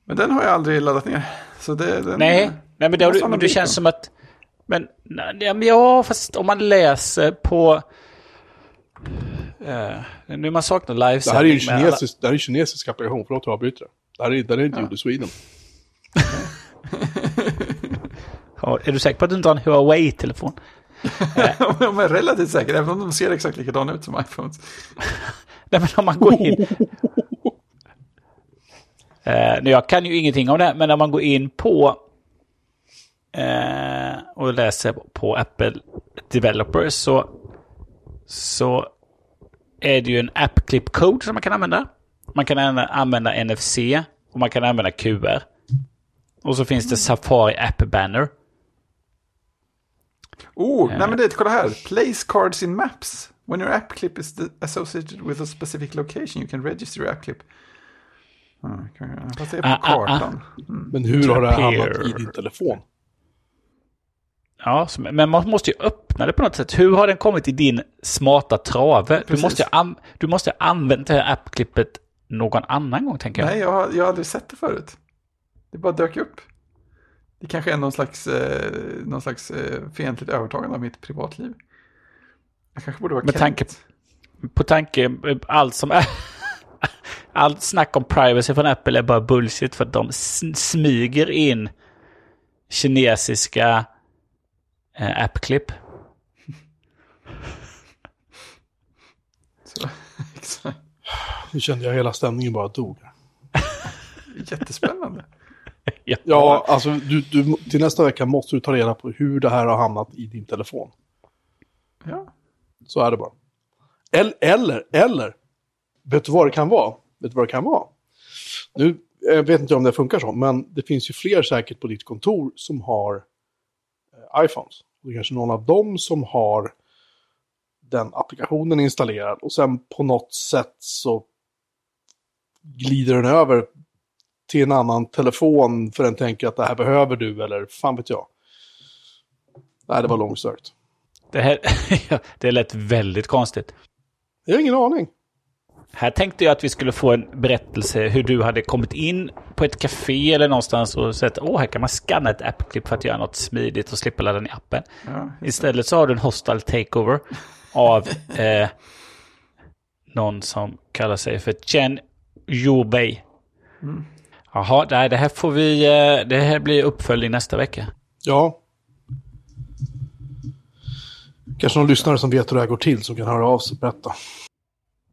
Men den har jag aldrig laddat ner. Så det, den, Nej, nej men det, man men det känns som att... Men, nej, ja, fast om man läser på... Uh, nu man saknar Det här är ju kinesisk, det här är en kinesisk applikation, förlåt jag avbryter det. Det här är, är inte gjord i Sweden. alla- Ja, är du säker på att du inte har en Huawei-telefon? de är relativt säkra, även om de ser exakt likadana ut som iPhones. Nej, men om man går in... Eh, nu, jag kan ju ingenting om det, men när man går in på eh, och läser på Apple Developers så, så är det ju en app clip code som man kan använda. Man kan använda- NFC och man kan använda QR. Och så finns det Safari App Banner. Oh, nej men det, kolla här. Place cards in maps. When your app clip is associated with a specific location you can register your app clip. Ah, kan- Fast det är på Ah, ah, ah. kartan. Men hur har det här hamnat i din telefon? Ja, men man måste ju öppna det på något sätt. Hur har den kommit i din smarta trave? Du måste, an- du måste använt det här appklippet någon annan gång, tänker jag. Nej, jag har, jag har aldrig sett det förut. Det bara dök upp. Det kanske är någon slags, eh, någon slags eh, fientligt övertagande av mitt privatliv. Jag kanske borde vara Med tanke På tanke, eh, allt som är... Allt snack om privacy från Apple är bara bullshit för att de smyger in kinesiska eh, appklipp. Exakt. Nu kände jag hela stämningen bara dog. Jättespännande. Ja, alltså du, du, till nästa vecka måste du ta reda på hur det här har hamnat i din telefon. Ja. Så är det bara. Eller, eller, eller, vet du vad det kan vara? Vet du vad det kan vara? Nu jag vet inte om det funkar så, men det finns ju fler säkert på ditt kontor som har eh, iPhones. Det är kanske någon av dem som har den applikationen installerad och sen på något sätt så glider den över till en annan telefon för den tänker att det här behöver du eller fan vet jag. Nej, det var långsökt. Det, här, det lät väldigt konstigt. Jag har ingen aning. Här tänkte jag att vi skulle få en berättelse hur du hade kommit in på ett café eller någonstans och sett åh, här kan man scanna ett appklipp för att göra något smidigt och slippa ladda ner appen. Ja, Istället så har du en hostile takeover av eh, någon som kallar sig för Chen Yubei. Jaha, nej, det här får vi... eh, Det här blir uppföljning nästa vecka. Ja. Kanske någon lyssnare som vet hur det här går till som kan höra av sig och berätta.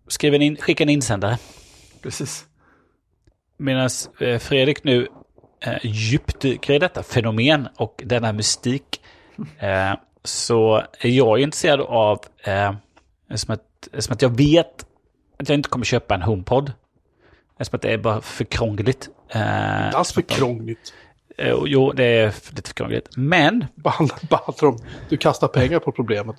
Skriv en in, skicka en insändare. precis. Medan eh, Fredrik nu eh, djupdyker i detta fenomen och denna mystik eh, så är jag intresserad av, eh, som, att, som att jag vet att jag inte kommer köpa en HomePod. Som att det är bara för krångligt. Eh, Inte alls för krångligt. eh, jo, det är lite för krångligt. Men, om du kastar pengar på problemet.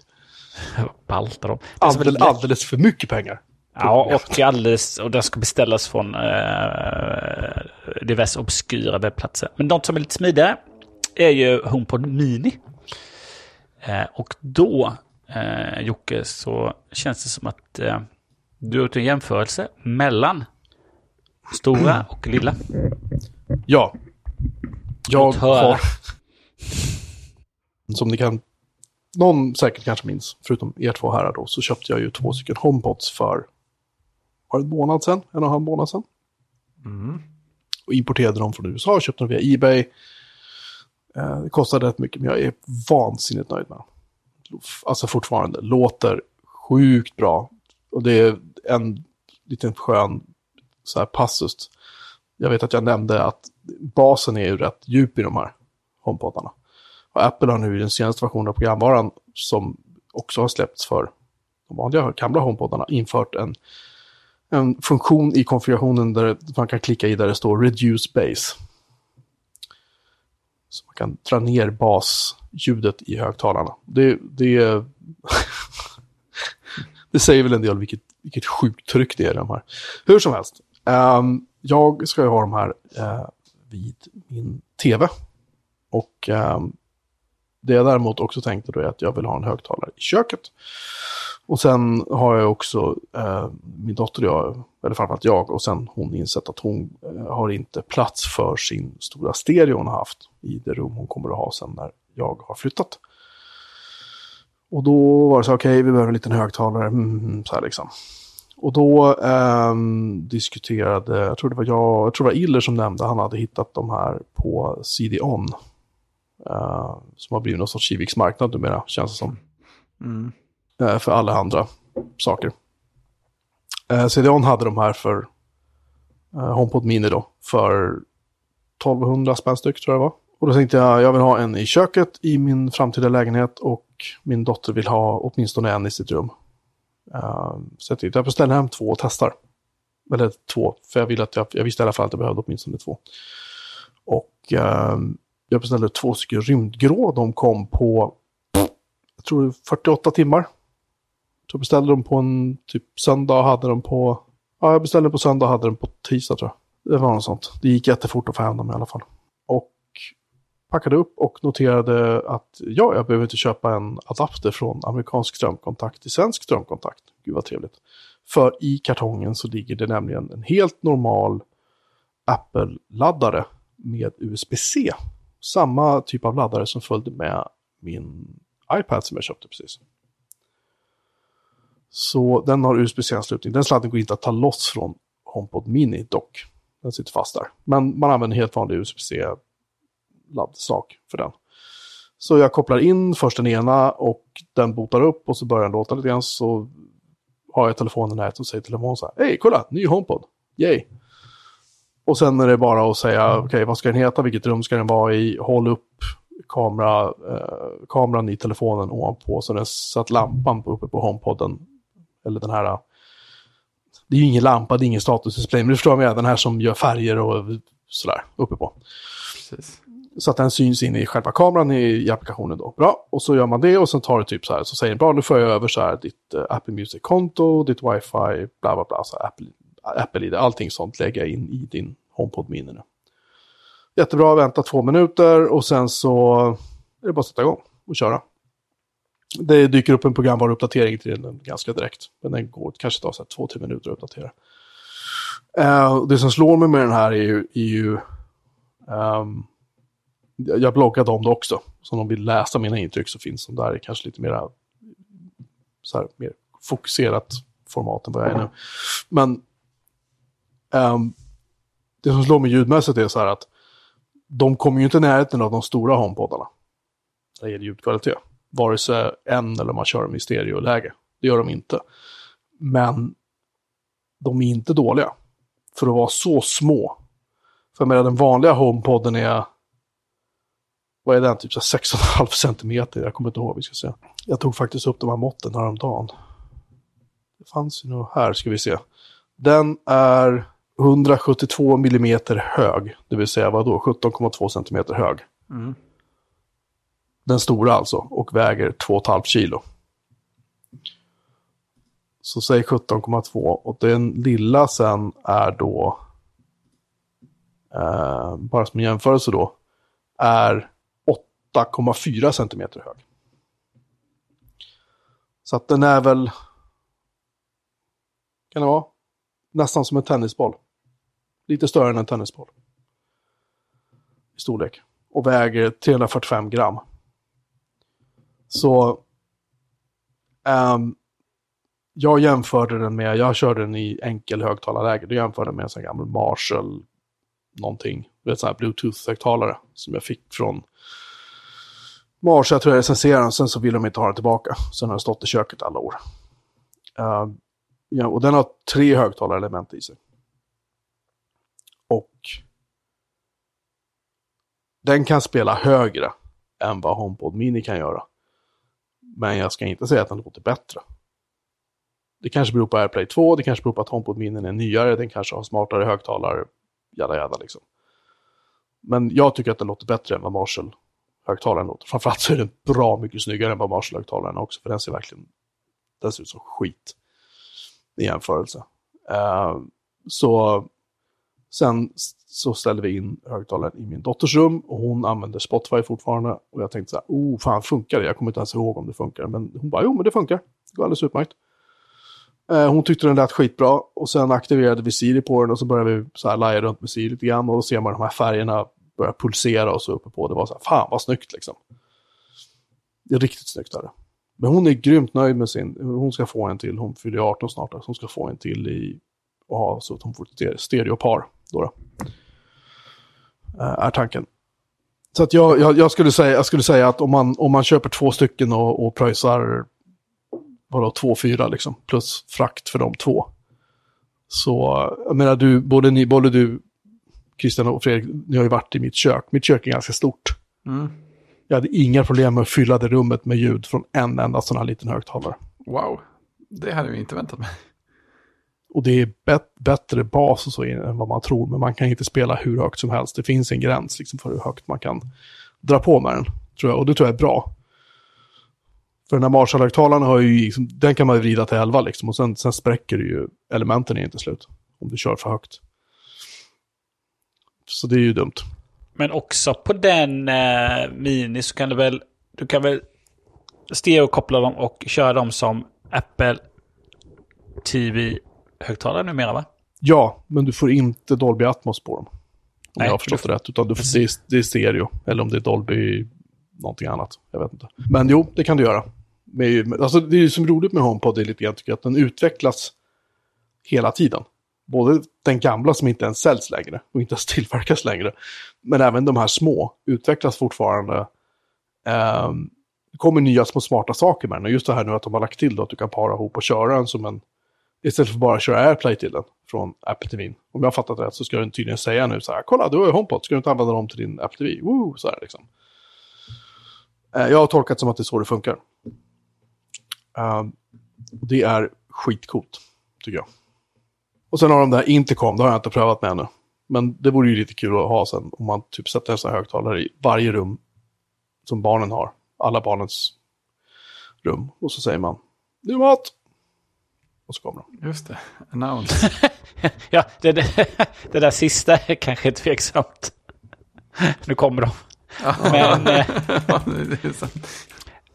baltar som Alldeles, alldeles för mycket pengar. Ja, och, alldeles, och den ska beställas från eh, diverse obskyra webbplatser. Men de som är lite smidigare är ju HomePod Mini. Eh, och då, eh, Jocke, så känns det som att eh, du har gjort en jämförelse mellan stora och lilla. Ja. Jag har... Som ni kan... Någon säkert kanske minns, förutom er två här då, så köpte jag ju två stycken HomePods för... Var det en månad sedan? En och en halv månad sedan? Och importerade dem från USA, köpte dem via Ebay. Eh, det kostade rätt mycket, men jag är vansinnigt nöjd med dem. Alltså fortfarande, låter sjukt bra. Och det är en liten skön så här passus. Jag vet att jag nämnde att basen är ju rätt djup i de här HomePodarna. Och Apple har nu i den senaste versionen av programvaran som också har släppts för de vanliga gamla HomePodarna infört en en funktion i konfigurationen där man kan klicka i där det står Reduce Base. Så man kan dra ner basljudet i högtalarna. Det, det, det säger väl en del vilket, vilket sjukt tryck det är i de här. Hur som helst, um, jag ska ju ha de här uh, vid min tv. Och um, det jag däremot också tänkte då är att jag vill ha en högtalare i köket. Och sen har jag också, eh, min dotter och jag, eller framförallt jag, och sen hon insett att hon eh, har inte plats för sin stora stereo hon har haft i det rum hon kommer att ha sen när jag har flyttat. Och då var det så, okej, okay, vi behöver en liten högtalare, mm, mm så här liksom. Och då eh, diskuterade, jag tror det var jag, jag tror det var Iller som nämnde, han hade hittat de här på CD-ON. Eh, som har blivit någon sorts Kiviks marknad numera, känns det som. Mm. Eh, för alla andra saker. Eh, CDON hade de här för eh, HomePod Mini då, för 1200 spänn styck tror jag det var. Och då tänkte jag, jag vill ha en i köket i min framtida lägenhet och min dotter vill ha åtminstone en i sitt rum. Uh, så jag tänkte, jag beställer hem två och testar. Eller två, för jag, vill att jag, jag visste i alla fall att jag behövde åtminstone två. Och uh, jag beställde två stycken rymdgrå. De kom på, jag tror 48 timmar. Så beställde dem på en typ söndag och hade dem på, ja jag beställde på söndag och hade dem på tisdag tror jag. Det var något sånt. Det gick jättefort att få hem dem i alla fall. Och packade upp och noterade att ja, jag behöver inte köpa en adapter från amerikansk strömkontakt till svensk strömkontakt. Gud vad trevligt. För i kartongen så ligger det nämligen en helt normal Apple-laddare med USB-C samma typ av laddare som följde med min iPad som jag köpte precis. Så den har USB-C-anslutning. Den sladden går inte att ta loss från HomePod Mini dock. Den sitter fast där. Men man använder helt vanlig USB-C-laddsak för den. Så jag kopplar in först den ena och den botar upp och så börjar den låta lite grann. Så har jag telefonen här och säger till telefonen så här. Hej, kolla, ny HomePod. Yay! Och sen är det bara att säga, okej, okay, vad ska den heta, vilket rum ska den vara i, håll upp kamera, eh, kameran i telefonen ovanpå så, den, så att lampan uppe på HomePodden, eller den här, det är ju ingen lampa, det är ingen statusdisplay, men du förstår vad jag den här som gör färger och sådär uppe på. Precis. Så att den syns in i själva kameran i, i, applikationen då. Bra, och så gör man det och sen tar det typ så här, så säger den bra, nu får jag över så här ditt uh, Apple Music-konto, ditt wifi, bla bla bla, så Apple Apple-ID, allting sånt lägga in i din HomePod Mini nu. Jättebra, vänta två minuter och sen så är det bara att sätta igång och köra. Det dyker upp en programvaruuppdatering till den ganska direkt. Men den går kanske tar två, tre minuter att uppdatera. Uh, det som slår mig med den här är ju, är ju um, jag bloggade om det också. Så om de vill läsa mina intryck så finns de där kanske lite mera, så här, mer fokuserat format än vad jag är nu. Men Um, det som slår mig ljudmässigt är så här att de kommer ju inte i närheten av de stora HomePodarna. När det gäller ljudkvalitet. Vare sig en eller man kör dem i stereoläge. Det gör de inte. Men de är inte dåliga. För att vara så små. För med den vanliga HomePoden är vad är den, typ 6,5 centimeter, jag kommer inte ihåg vi ska se. Jag tog faktiskt upp de här måtten häromdagen. Det fanns ju nog här, ska vi se. Den är 172 millimeter hög, det vill säga vadå, 17,2 centimeter hög. Mm. Den stora alltså, och väger 2,5 kilo. Så säg 17,2 och den lilla sen är då, eh, bara som en jämförelse då, är 8,4 centimeter hög. Så att den är väl, kan det vara, nästan som en tennisboll. Lite större än en tennisboll. I storlek. Och väger 345 gram. Så um, jag jämförde den med, jag körde den i enkel högtalarläge. Då jämförde den med en sån gammal Marshall någonting. Du vet, sån här Bluetooth-högtalare som jag fick från Marshall. Jag tror jag recenserade den, sen så ville de inte ha den tillbaka. Sen har den stått i köket alla år. Uh, ja, och den har tre högtalarelement i sig. Och den kan spela högre än vad HomePod Mini kan göra. Men jag ska inte säga att den låter bättre. Det kanske beror på AirPlay 2, det kanske beror på att HomePod-minnen är nyare, den kanske har smartare högtalare, jada jada liksom. Men jag tycker att den låter bättre än vad Marshall-högtalaren låter. Framförallt så är den bra mycket snyggare än vad Marshall-högtalaren också, för den ser verkligen den ser ut som skit i jämförelse. Uh, så sen så ställde vi in högtalaren i min dotters rum och hon använder Spotify fortfarande. Och jag tänkte så här, oh fan funkar det? Jag kommer inte ens ihåg om det funkar. Men hon bara, jo men det funkar. Det går alldeles utmärkt. Eh, hon tyckte den lät skitbra och sen aktiverade vi Siri på den och så började vi så här laja runt med Siri lite grann och då ser man de här färgerna börja pulsera och så uppe på. Det var så här, fan vad snyggt liksom. Det är riktigt snyggt där. Men hon är grymt nöjd med sin, hon ska få en till, hon fyller 18 snart, så hon ska få en till i, och ha så att hon får ett stereopar. Då, då. Eh, är tanken. Så att jag, jag, jag, skulle säga, jag skulle säga att om man, om man köper två stycken och, och pröjsar vadå, två, fyra liksom, plus frakt för de två. Så, jag menar du, både ni, både du, Christian och Fredrik, ni har ju varit i mitt kök. Mitt kök är ganska stort. Mm. Jag hade inga problem med att fylla det rummet med ljud från en enda sån här liten högtalare. Wow, det hade vi inte väntat mig. Och det är bet bättre bas och så än vad man tror, men man kan inte spela hur högt som helst. Det finns en gräns liksom för hur högt man kan dra på med den, tror jag. Och det tror jag är bra. För den här Marshall-högtalaren har ju, liksom, den kan man vrida till 11 liksom, och sen, sen spräcker det ju elementen är inte slut. Om du kör för högt. Så det är ju dumt. Men också på den eh, Mini så kan du väl, du kan väl stereokoppla dem och köra dem som Apple TV. TV-högtalare numera va? Ja, men du får inte Dolby Atmos på dem. Om Nej, jag har förstått det rätt. Utan du får, det, är, det är stereo. Eller om det är Dolby någonting annat. Jag vet inte. Men jo, det kan du göra. Med, alltså, det är som roligt med HomePod är lite grann tycker jag, att den utvecklas hela tiden både den gamla som inte ens säljs längre och inte ens tillverkas längre, men även de här små utvecklas fortfarande. Eh, det kommer nya små smarta saker med den och just det här nu att de har lagt till då, att du kan para ihop och köra den som en, istället för bara köra AirPlay till den från Apple TV. Om jag har fattat rätt så ska den tydligen säga nu så här, kolla du har ju HomePod, ska du inte använda dem till din Apple TV? Woo, så här liksom. Eh, jag har tolkat som att det är så det funkar. Eh, det är skitcoolt, tycker jag. Och sen har de där Intercom, det har jag inte prövat med ännu. Men det vore ju lite kul att ha sen om man typ sätter en sån här högtalare i varje rum som barnen har. Alla barnens rum. Och så säger man, nu mat! Och så kommer de. Just det, announce. ja, det, det, det, där sista är kanske tveksamt. nu kommer de. men, eh,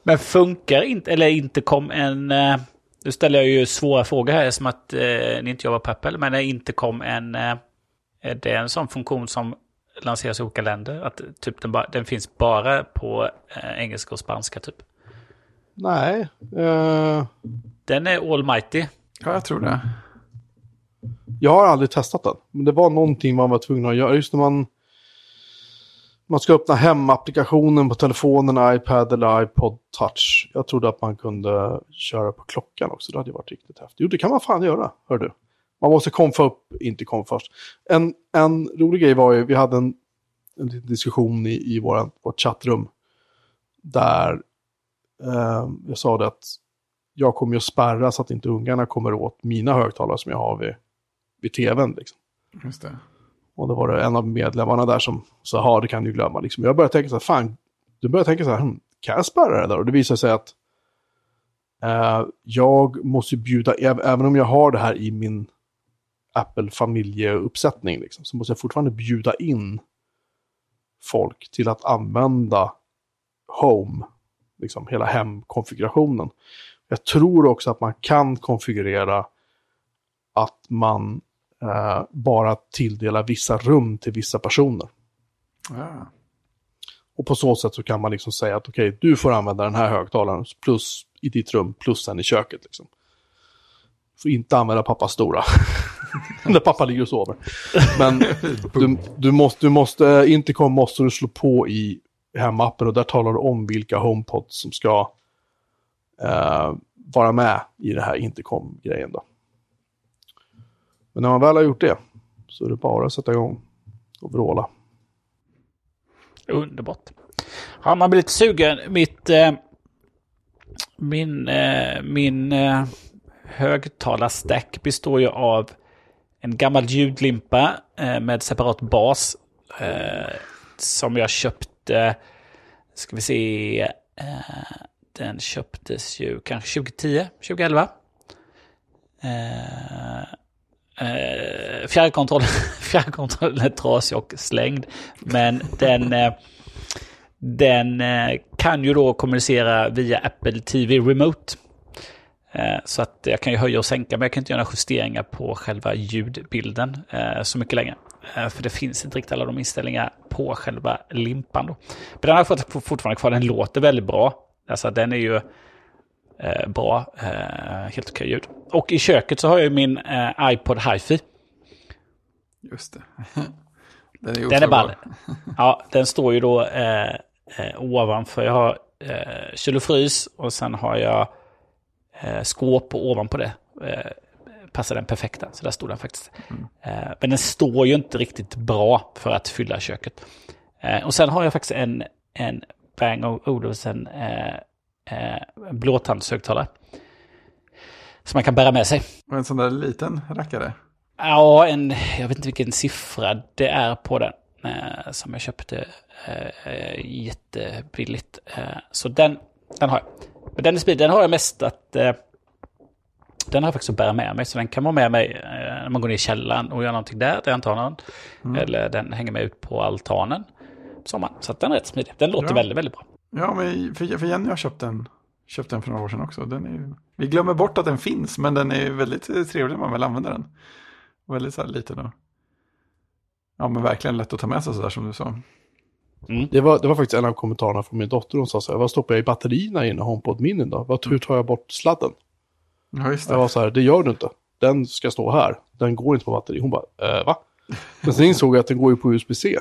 men funkar inte, eller inte kom en... Eh, nu ställer jag ju svåra frågor här som att eh, ni inte jobbar på Apple, men det inte kom en... Eh, är det en sån funktion som lanseras i olika länder? Att typ den, ba, den finns bara på eh, engelska och spanska typ? Nej. Uh... Den är almighty. Ja, jag tror det. Jag har aldrig testat den, men det var någonting man var tvungen att göra. Just när man man ska öppna hemapplikationen på telefonen, iPad eller iPod touch. Jag trodde att man kunde köra på klockan också. Det hade varit riktigt häftigt. Jo, det kan man fan göra, hör du. Man måste konfa upp, inte konfa först. En, en rolig grej var ju, vi hade en, en diskussion i, i våran, vårt chattrum. Där eh, jag sa det att jag kommer ju att spärra så att inte ungarna kommer åt mina högtalare som jag har vid, vid tvn. Liksom. Just det. Och då var det en av medlemmarna där som sa, ja det kan du glömma. Liksom. Jag började tänka så här, fan, du börjar tänka så här, hm, kan jag spärra det där? Och det visar sig att eh, jag måste bjuda, även om jag har det här i min Apple-familjeuppsättning, liksom, så måste jag fortfarande bjuda in folk till att använda Home, liksom hela hemkonfigurationen. Jag tror också att man kan konfigurera att man eh, bara tilldela vissa rum till vissa personer. Ja. Och på så sätt så kan man liksom säga att okej, okay, du får använda den här högtalaren plus i ditt rum plus sen i köket. Liksom. Får inte använda pappas stora. När pappa ligger och sover. Men du, du, måste, du måste, inte kom måste du slå på i hemappen och där talar du om vilka HomePods som ska eh, vara med i det här intercom-grejen. Då. Men när man väl har gjort det så är det bara att sätta igång och vråla. Underbart. Ja, man blir lite sugen. Mitt, eh, min, eh, min eh, högtalarstack består ju av en gammal ljudlimpa eh, med separat bas. Eh, som jag köpte, ska vi se, eh, den köptes ju kanske 2010, 2011. Eh, eh, fjärrkontrollen, fjärrkontrollen är trasig och slängd. Men den, eh, den eh, kan ju då kommunicera via Apple TV Remote. Eh, så att jag kan ju höja och sänka, men jag kan inte göra några justeringar på själva ljudbilden eh, så mycket längre. För det finns inte riktigt alla de inställningar på själva limpan. Då. Men den har jag fått fortfarande kvar, den låter väldigt bra. Alltså den är ju eh, bra, eh, helt okej ljud. Och i köket så har jag ju min eh, iPod HiFi. Just det. Den är, Den är ball. Ja, den står ju då eh, eh, ovanför. Jag har eh, kyl och frys och sen har jag eh, skåp ovanpå det. Eh, passar den perfekta, så där står den faktiskt. Eh, men den står ju inte riktigt bra för att fylla köket. Eh, och sen har jag faktiskt en, en Bang Olufsen eh, eh, blåtandshögtalare. Som man kan bära med sig. Och en sån där liten rackare. Ja, en, jag vet inte vilken siffra det är på den. Eh, som jag köpte eh, jättebilligt. Eh, så den, den har jag. Men den, den har jag mest att... Eh, den har jag faktiskt att bära med mig. Så den kan vara med mig eh, när man går ner i källaren och gör någonting där, där jag inte har någon. Eller den hänger med ut på altanen. Sommaren. Så att den är rätt smidig. Den låter Ja. väldigt, väldigt bra. Ja, men för, för Jenny har köpt den, köpt den för några år sedan också. Den är, vi glömmer bort att den finns, men den är väldigt eh, trevlig när man väl använder den. Väldigt så här liten och... Ja, men verkligen lätt att ta med sig sådär som du sa. Det var, det var faktiskt en av kommentarerna från min dotter. Hon sa så här, vad stoppar jag i batterierna i en HomePod Mini då? Vad, hur tar jag bort sladden? Ja, just Jag det. var så här, det gör du inte. Den ska stå här. Den går inte på batteri. Hon bara, äh, va? Men sen insåg jag att den går ju på USB-C.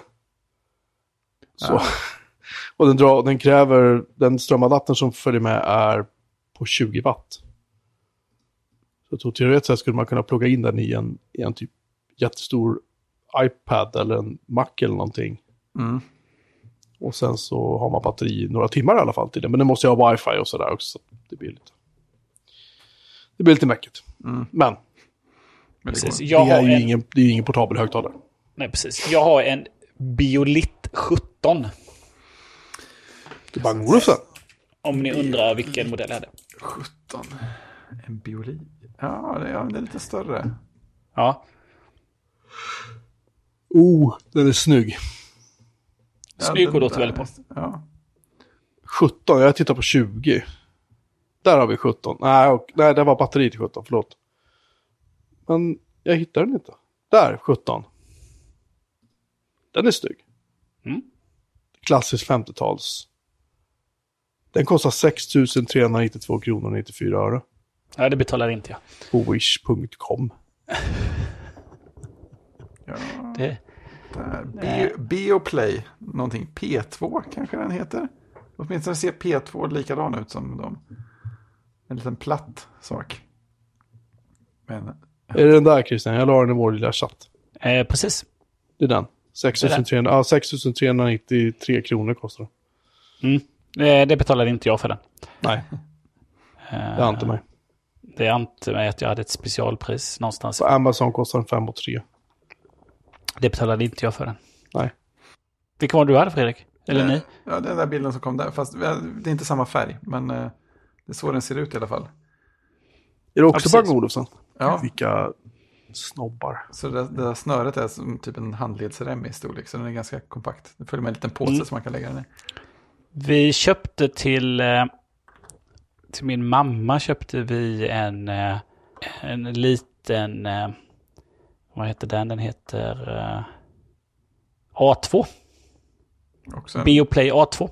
Så. Ja. Och den, drar, den kräver, den strömadaptern som följer med är på 20 watt. Så teoretiskt sett skulle man kunna plugga in den i en, i en typ jättestor iPad eller en Mac eller någonting. Mm. Och sen så har man batteri några timmar i alla fall till det. Men det måste ju ha wifi och sådär också. Så det blir lite... Det blir lite mäckigt. Mm. Men Men det Precis. går. Jag det, är ju en, ingen, det är ju ingen portabel högtalare. nej, precis. Jag har en Biolit 17. Det bara Olufsen. Om ni undrar vilken modell jag hade. 17. En bioli. Ja, det är, den är lite större. Ja, Oh, den är snygg. Ja, Snygg och låter väldigt bra. Ja. 17, jag tittar på 20. Där har vi 17. Nej, och, nej det var batteriet i 17, förlåt. Men jag hittar den inte. Där, 17. Den är snygg. Mm. Klassisk 50-tals. Den kostar 6 392 kronor och 94 öre. ja det betalar inte jag. På wish.com. ja. Det, Där. Bio, Bioplay, någonting. P2 kanske den heter. Åtminstone ser P2 likadan ut som de. En liten platt sak. Men Är det den där Christian? Jag la den i vår lilla chatt. eh, precis. Det är den. 6 300, ja, 6 393 kronor kostar den. Mm. Eh, det betalade inte jag för den. Nej, Eh, det är inte mig. Det är inte mig att jag hade ett specialpris någonstans. På Amazon kostar den 5 och 3. Det betalade inte jag för den. Nej. Vilken var det du hade Fredrik? Eller Eh, ni? Ja, den där bilden som kom där. Fast det är inte samma färg. Men det är så den ser ut i alla fall. Är det också Ja, Bang. Olufsen? Ja, Vilka snobbar. så det, det där snöret är som typ en handledsrem i storlek. Så den är ganska kompakt. Det följer med en liten påse Mm. som man kan lägga den i. Vi köpte till, eh, till min mamma köpte vi en, eh, en liten, eh, vad heter den? Den heter eh, A2. Också en Bioplay A2.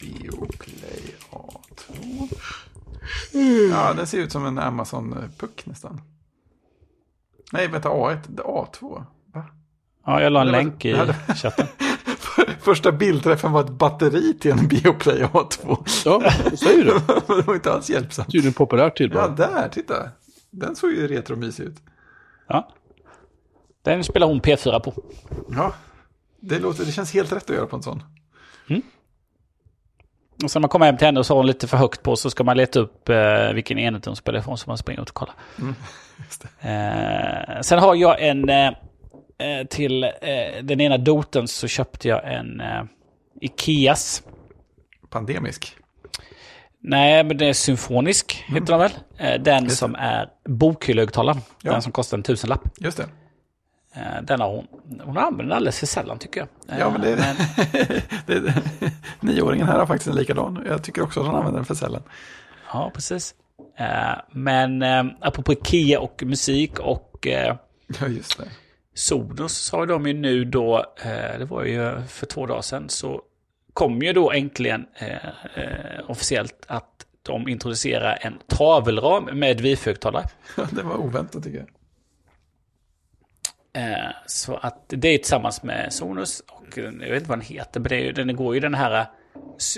Bioplay A2. Ja, den ser ut som en Amazon-puck nästan. Nej, vänta, A1, det är A2. Va? Ja, jag la en var- länk i chatten. Första bildträffen var ett batteri till en Bioplay A2. Ja, säger du. det var inte alls hjälpsamt. Tydligen populärt Ja, tillbehör. där, titta. Den såg ju retromysig ut. Ja. Den spelar hon P4 på. Ja, det, låter, det känns helt rätt att göra på en sån. Och sen när man kommer hem till henne och så har hon lite för högt på så ska man leta upp eh, vilken enhet hon spelar ifrån så man springer ut och kollar. Det. Eh, sen har jag en eh, eh, till eh, den ena doten så köpte jag en eh, Ikeas. Pandemisk. Nej, men det är symfonisk, heter den väl? Den Just som är bokhyllehögtalaren. Ja. Den som kostar en tusenlapp. Just det. Eh, den har hon. Hon använder den alldeles för sällan tycker jag. Eh, Ja, men det, det, Nioåringen här har faktiskt en likadan. Jag tycker också att han använder den för sällan. Ja, precis. Eh, men eh, apropå Ikea och musik och eh, Ja, just det. Sonos så har de ju nu då, eh, det var ju för två dagar sedan, så kom ju då äntligen eh, eh, officiellt att de introducerar en tavelram med wifi-högtalare. Det var oväntat tycker jag. Eh, så att det är tillsammans med Sonos och eh, jag vet inte vad den heter, men det är, ju- den går ju den här, eh,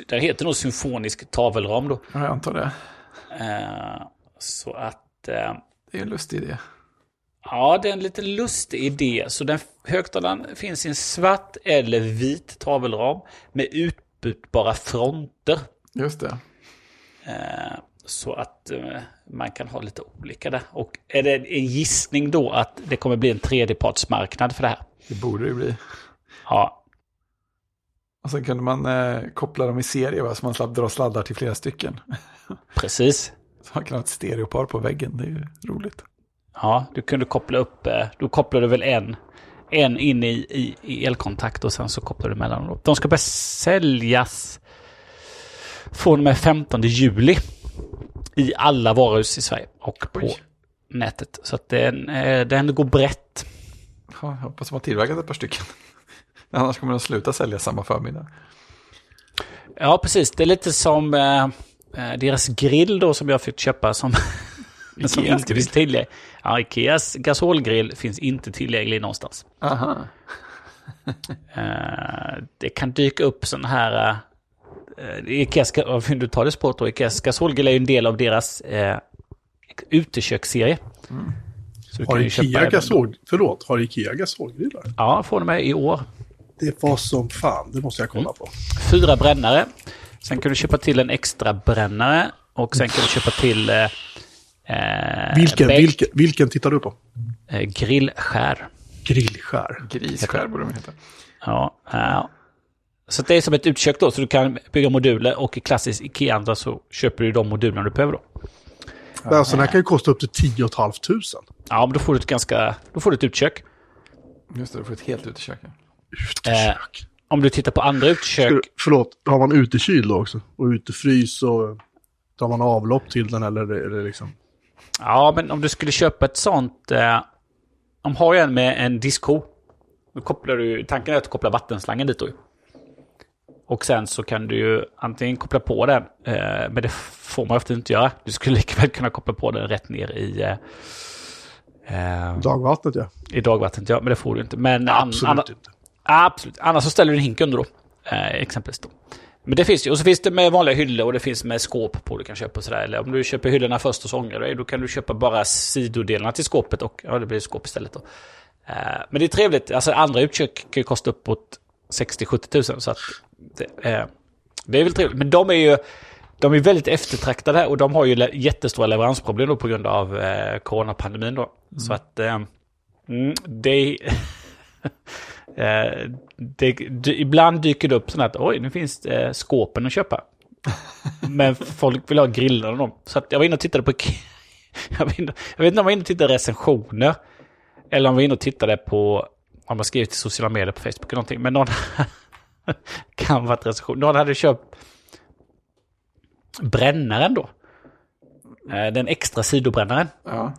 den heter nog symfonisk tavelram då. Ja, jag antar det. Så att, Det är en lustig idé. ja det är en lite lustig idé. Så den högtalaren finns i en svart eller vit tavelram med utbytbara fronter. Just det. Så att eh, man kan ha lite olika där. Och är det en gissning då att det kommer bli en tredjepartsmarknad för det här? Det borde det bli. Ja, Och sen kunde man eh, koppla dem i serie va? så man slapp dra sladdar till flera stycken. precis. Så man kan ha ett stereopar på väggen. Det är ju roligt. Ja, du kunde koppla upp, eh, då kopplade du väl en, en in i, i, i elkontakt och sen så kopplade du mellan dem. De ska börja säljas från och med 15 juli i alla varuhus i Sverige och på Oj. nätet. Så att den, eh, den går brett. Ja, jag hoppas har tillverkat ett par stycken. Annars kommer de sluta sälja samma förmiddag. Ja, precis. Det är lite som eh, eh, deras grill då som jag fick köpa som, som inte finns tillgänglig. Ja, Ikeas gasolgrill finns inte tillgänglig någonstans. Aha. Eh, det kan dyka upp sådana här... Uh, Ikeas, om du tar det spåret då, Ikeas gasolgrill är ju en del av deras uh, uteköksserie. Så du Har Ikea gasol... Förlåt, har Ikea gasolgrillar? Ja, från och med i år. Det var som fan, det måste jag kolla på. Fyra brännare. Sen kan du köpa till en extra brännare. Och sen kan du köpa till... eh, eh, Vilken, bäck- vilken, vilken tittar du på? eh, grillskär. Grillskär. Grisskär borde de heta. Ja, ja. Så det är som ett utkök då, så du kan bygga moduler och i klassisk Ikea-anda så köper du de modulerna du behöver då. Men Alltså den här kan ju kosta upp till 10 500. Ja, men då får du ett ganska... Då får du ett utkök. Just det, du får ett helt utekök. ja. Utekök. Om du tittar på andra utkök... du- Förlåt, har man utekyl då också? Och utefrys och tar man avlopp till den eller, eller liksom? Ja, men om du skulle köpa ett sånt... Eh, de har en med en diskho. Då kopplar du... Tanken är att koppla vattenslangen dit då ju. Och sen så kan du ju antingen koppla på den, eh, men det får man ofta inte göra. Du skulle lika väl kunna koppla på den rätt ner i... Eh, eh, Dagvattnet ja. I dagvattnet, ja, men det får du inte. Men an- Absolut anna- inte. Absolut. Annars så ställer du en hink under då. Eh, exempelvis då. Men det finns ju. Och så finns det med vanliga hyllor och det finns med skåp på du kan köpa och sådär. Eller om du köper hyllorna först och så ångrar dig, då kan du köpa bara sidodelarna till skåpet och ja, det blir skåp istället då. Eh, men det är trevligt. Alltså andra utkök kan ju kosta uppåt 60-70 tusen. Så att det, det är väl trevligt. Men de är ju de är väldigt eftertraktade och de har ju jättestora leveransproblem då på grund av eh, coronapandemin då. Så att eh, mm, det... Eh, det, det, ibland dyker det upp sådana att oj, nu finns det eh, skåpen att köpa. Men folk vill ha grillar och dem. Så att jag var inne och tittade på... jag, vet inte om jag var inne och tittade recensioner. Eller om jag var inne och tittade på... Om man skrivit i sociala medier på Facebook eller någonting. Men någon... kan varit recension. Någon hade köpt brännaren då. Eh, Den extra sidobrännaren. Ja.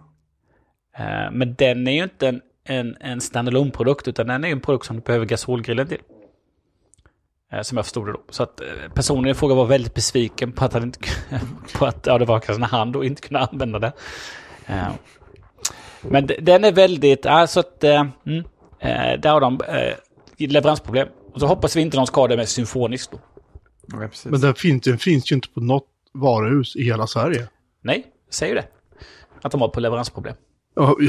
Eh, Men den är ju inte en, en, en standalone-produkt, utan den är en produkt som du behöver gasolgrillen till. Eh, Som jag förstod det då. Så att personen i fråga var väldigt besviken på att han inte på att ja, det var kanske han då inte kunde använda den. Men den är väldigt, alltså att, mm, där har de leveransproblem. Och så hoppas vi inte de ska ha det med symfoniskt då. ja. Men den finns, den finns ju inte på något varuhus i hela Sverige. Nej, säger ju det. Att de har på leveransproblem.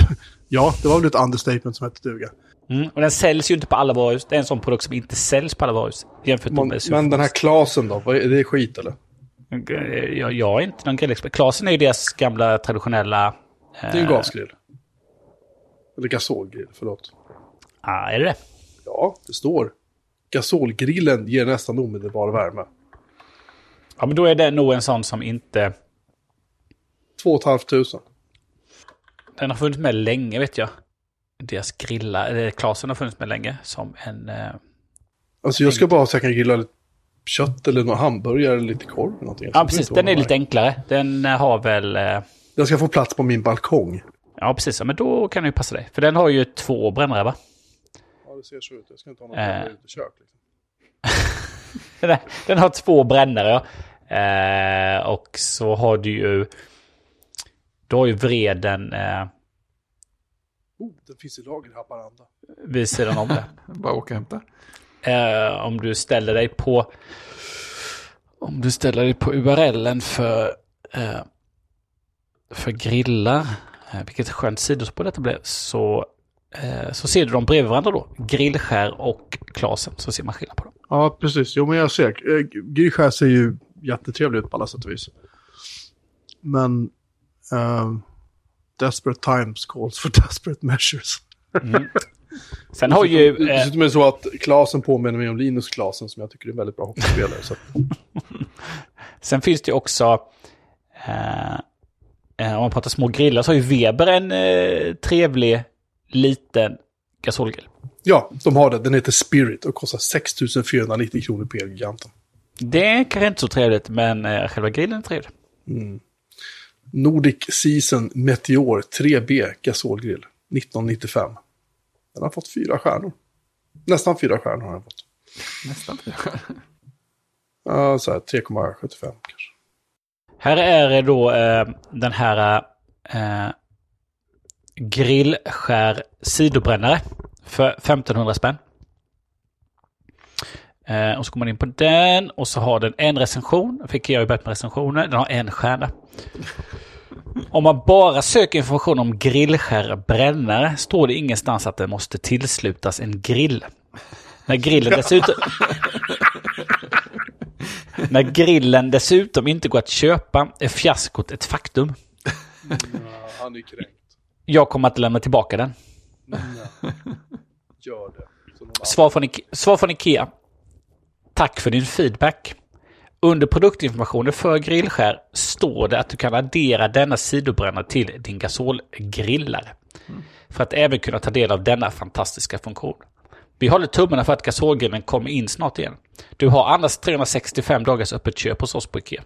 Ja, det var väl ett understatement som hette duga. Mm, och den säljs ju inte på alla varuhus. Det är en sån produkt som inte säljs på alla varuhus. Jämfört Men, med men den här Klasen då, är det skit eller? Jag, jag är inte någon grillexpert. Klasen är ju deras gamla traditionella... Det är en gasgrill. Eller gasolgrill, förlåt. Ah, är det det? Ja, det står. Gasolgrillen ger nästan omedelbar värme. Ja, men då är det nog en sån som inte... 2 500. Den har funnits med länge vet jag. Deras grillar, eller Klasen har funnits med länge som en... Eh, Alltså jag ska bara så jag kan grilla lite kött eller någon hamburgare eller lite korv eller någonting. ja, precis. Den är lite enklare. Den eh, har väl... Eh, Den ska få plats på min balkong. ja, precis. Ja, men då kan den ju passa dig. För den har ju två brännare, va? Det ser så ut. Jag ska inte ha något Eh. äh. utekök. Liksom. Den, har två brännare, ja. Eh, och så har du ju... Du har ju vreden eh, Oh, den finns i lager i Haparanda. vid sidan om det. Bara åka och hämta. Eh, om du ställer dig på... Om du ställer dig på URLen för... Eh, för grillar. Eh, vilket skönt sidospår detta blev. Så, så ser du dem bredvid varandra då. Grillskär och Klasen. Så ser man skillnad på dem. Ja, precis. Jo, men jag ser. Eh, Grillskär ser ju jättetrevlig ut på alla sätt och vis. Men... ehm, desperate times calls for desperate measures. Sen har ju... Eh, Dessutom är det så att Klasen påminner mig om Linus Klasen som jag tycker är en väldigt bra hockeyspelare. Sen finns det ju också, eh, eh, om man pratar små grillar, så har ju Weber en eh, trevlig liten gasolgrill. ja, de har det. Den heter Spirit och kostar 6 490 kronor på Elgiganten. Det är kanske inte så trevligt, men eh, själva grillen är trevlig. Nordic Season Meteor 3B gasolgrill 1995. Den har fått fyra stjärnor. Nästan fyra stjärnor har den fått. Nästan. Ja, så här 3,75 kanske. Här är det då eh, den här eh, grillskär sidobrännare för 1500 spänn. Eh, och så går man in på den och så har den en recension. Fick jag ju börjat med recensioner. Den har en stjärna. Om man bara söker information om grillskär brännare står det ingenstans att det måste tillslutas en grill. När grillen dessutom... När grillen dessutom inte går att köpa är fiaskot ett faktum. Ja, han är kränkt. Jag kommer att lämna tillbaka den. Gör det. Svar från, Ike- svar från Ikea. Tack för din feedback. Under produktinformationen för grillskär står det att du kan addera denna sidobrännare till din gasolgrillare. För att även kunna ta del av denna fantastiska funktion. Vi håller tummarna för att gasolgrillen kommer in snart igen. Du har annars 365 dagars öppet köp hos oss på Ikea.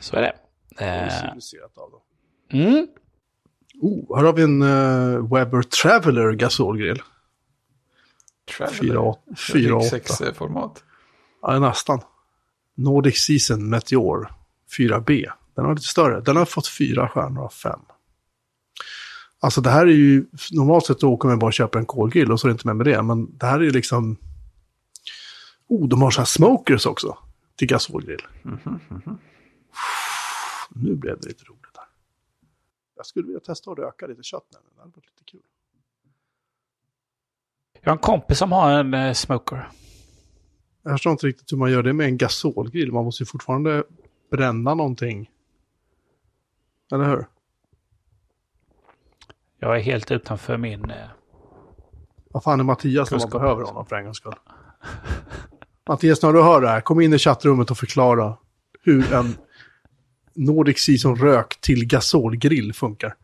Så är det. Eh. Mm. Oh, här har vi en uh, Weber Traveler gasolgrill. 4,8. 6-format. Ja, nästan. Nordic Season Meteor 4B. Den har lite större. Den har fått fyra stjärnor av fem. Alltså det här är ju, normalt sett då åker man bara och köper en kolgrill och så är det inte med med det. Men det här är ju liksom... Oh, de har så här smokers också till gasolgrill. Nu blev det lite roligt. Jag skulle vilja testa att röka lite kött nu. Det hade varit lite kul. Jag har en kompis som har en eh, smoker. Jag förstår inte riktigt hur man gör det med en gasolgrill. Man måste ju fortfarande bränna någonting. Eller hur? Jag är helt utanför min... Eh, Vad fan är Mattias när man behöver honom för en gångs skull? Mattias, när du hör det här, kom in i chattrummet och förklara hur en Nordic Season rök till gasolgrill funkar.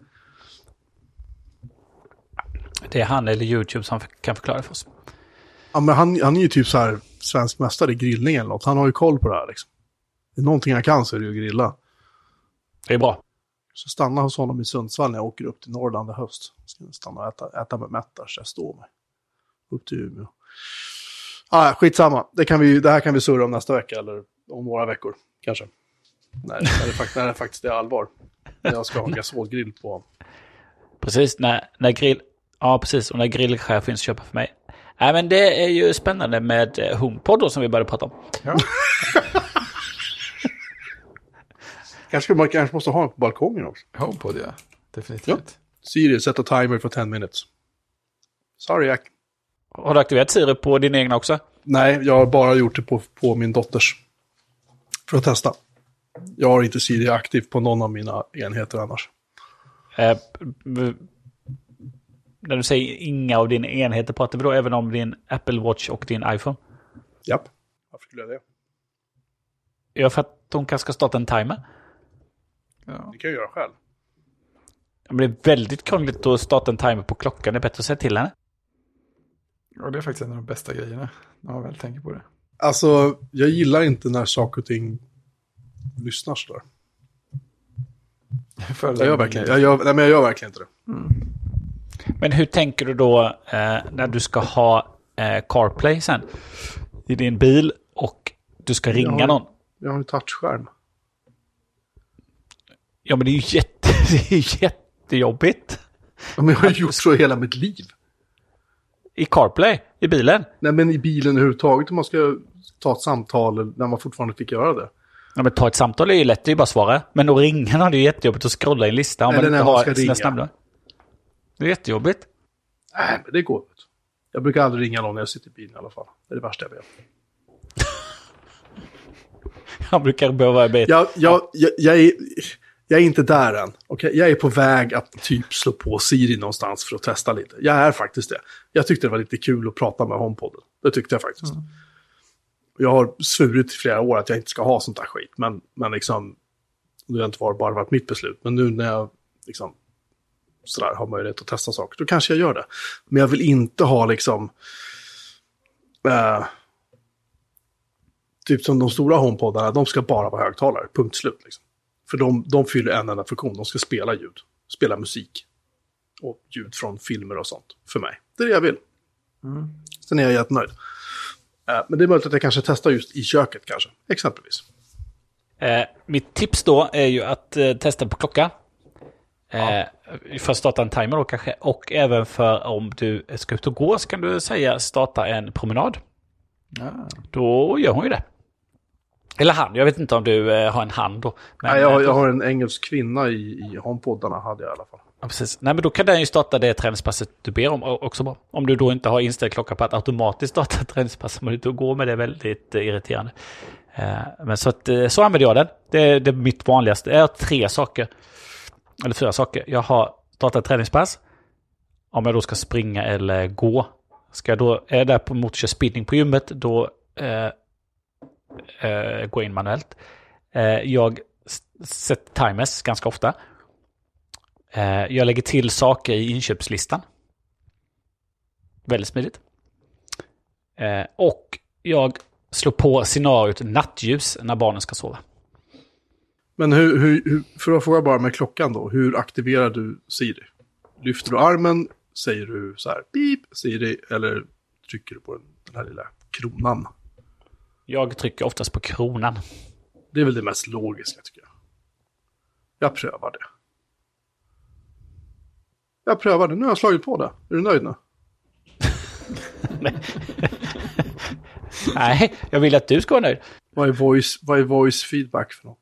det är han eller YouTube som kan förklara för oss. Ja, men han, han är ju typ så här svensk mästare i grillning eller något. Han har ju koll på det här liksom. Det är någonting han kan så är det ju att grilla. Det är bra. Så stanna hos honom i Sundsvall när jag åker upp till Norrland i höst. Ska stanna och äta, äta med mättar så jag står mig. Upp till Umeå. Ah, skitsamma. Det, kan vi, det här kan vi surra om nästa vecka eller om några veckor kanske. Nej, när det, när det faktiskt är allvar. När jag ska ha en gasolgrill på. Precis, när, när grill... Ja, precis. Och när grillskär finns att köpa för mig. Nej, men det är ju spännande med eh, HomePod som vi började prata om. Ja. Kanske man kanske måste ha en på balkongen också. HomePod ja. Definitivt. Siri, sätta timer för 10 minutes. Sorry Jack. Har du aktiverat Siri på din egna också? Nej, jag har bara gjort det på, på min dotters. För att testa. Jag har inte Siri aktiv på någon av mina enheter annars. Eh, när du säger inga av dina enheter, pratar vi då även om din Apple Watch och din iPhone? Japp. Varför skulle jag det? Ja, för att de kanske ska starta en timer. Ja. Det kan jag göra själv. Men det är väldigt krångligt att starta en timer på klockan. Det är bättre att säga till henne. Och det är faktiskt en av de bästa grejerna. När man väl tänker på det. Alltså, jag gillar inte när saker och ting lyssnar sådär. För Jag gör verkligen, jag gör, nej, men jag gör verkligen inte det. Men hur tänker du då eh, när du ska ha eh, CarPlay sen? I din bil och du ska ringa Ja. någon. Jag har en touchskärm. Ja, men det är ju jätte, det är ju jättejobbigt. Ja, Men jag har ju gjort så hela mitt liv. I CarPlay, i bilen. Nej, men i bilen överhuvudtaget om man ska ta ett samtal när man fortfarande fick göra det. Ja, men ta ett samtal är ju lätt, det är ju bara att svara. Men att ringa är ju jättejobbigt att scrolla i en lista om Eller man inte har sina ringa. snabbare. Det är jättejobbigt. Nej, men det går. Jag brukar aldrig ringa någon när jag sitter i bilen i alla fall. Det är det värsta jag vet. Han brukar behöva be... Jag, jag, jag, jag, är, jag är inte där än. Okay? Jag är på väg att typ slå på Siri någonstans för att testa lite. Jag är faktiskt det. Jag tyckte det var lite kul att prata med HomePoden. Det tyckte jag faktiskt. Jag har svurit i flera år att jag inte ska ha sånt där skit. Men, men liksom, det har inte varit, bara varit mitt beslut. Men nu när jag liksom, sådär, har möjlighet att testa saker, då kanske jag gör det. Men jag vill inte ha liksom... Eh, typ som de stora HomePodarna, de ska bara vara högtalare, punkt slut. Liksom. För de, de fyller en enda funktion, de ska spela ljud, spela musik. Och ljud från filmer och sånt, för mig. Det är det jag vill. Sen är jag jättenöjd. Eh, Men det är möjligt att jag kanske testar just i köket kanske, exempelvis. Eh, mitt tips då är ju att eh, testa på klocka. Eh, För att starta en timer då kanske. Och även för om du ska ut och gå så kan du säga starta en promenad. Ja. Då gör hon ju det. Eller han, jag vet inte om du eh, har en hand då. Men, Nej, jag, har- jag har en engelsk kvinna i, i HomePodarna, hade jag i alla fall. Ja, precis. Nej, men då kan den ju starta det träningspasset du ber om också bra. Om du då inte har inställd klocka på att automatiskt starta träningspasset. Men då går med det väldigt eh, irriterande. Eh, men så, att, eh, så använder jag den. Det är, det är mitt vanligaste. Jag har tre saker. Eller fyra saker. Jag har startat träningspass. Om jag då ska springa eller gå. Ska jag då, är jag där på motorkör spinning på gymmet, då eh, eh, går jag in manuellt. Eh, jag sätter timers ganska ofta. Eh, jag lägger till saker i inköpslistan. Väldigt smidigt. Eh, och jag slår på scenariot nattljus när barnen ska sova. Men hur, hur, för att fråga bara med klockan då, hur aktiverar du Siri? Lyfter du armen, säger du så här, pip, Siri, eller trycker du på den här lilla kronan? Jag trycker oftast på kronan. Det är väl det mest logiska tycker jag. Jag prövar det. Jag prövar det, nu har jag slagit på det. Är du nöjd nu? Nej, jag vill att du ska vara nöjd. Vad är voice, vad är voice feedback för något?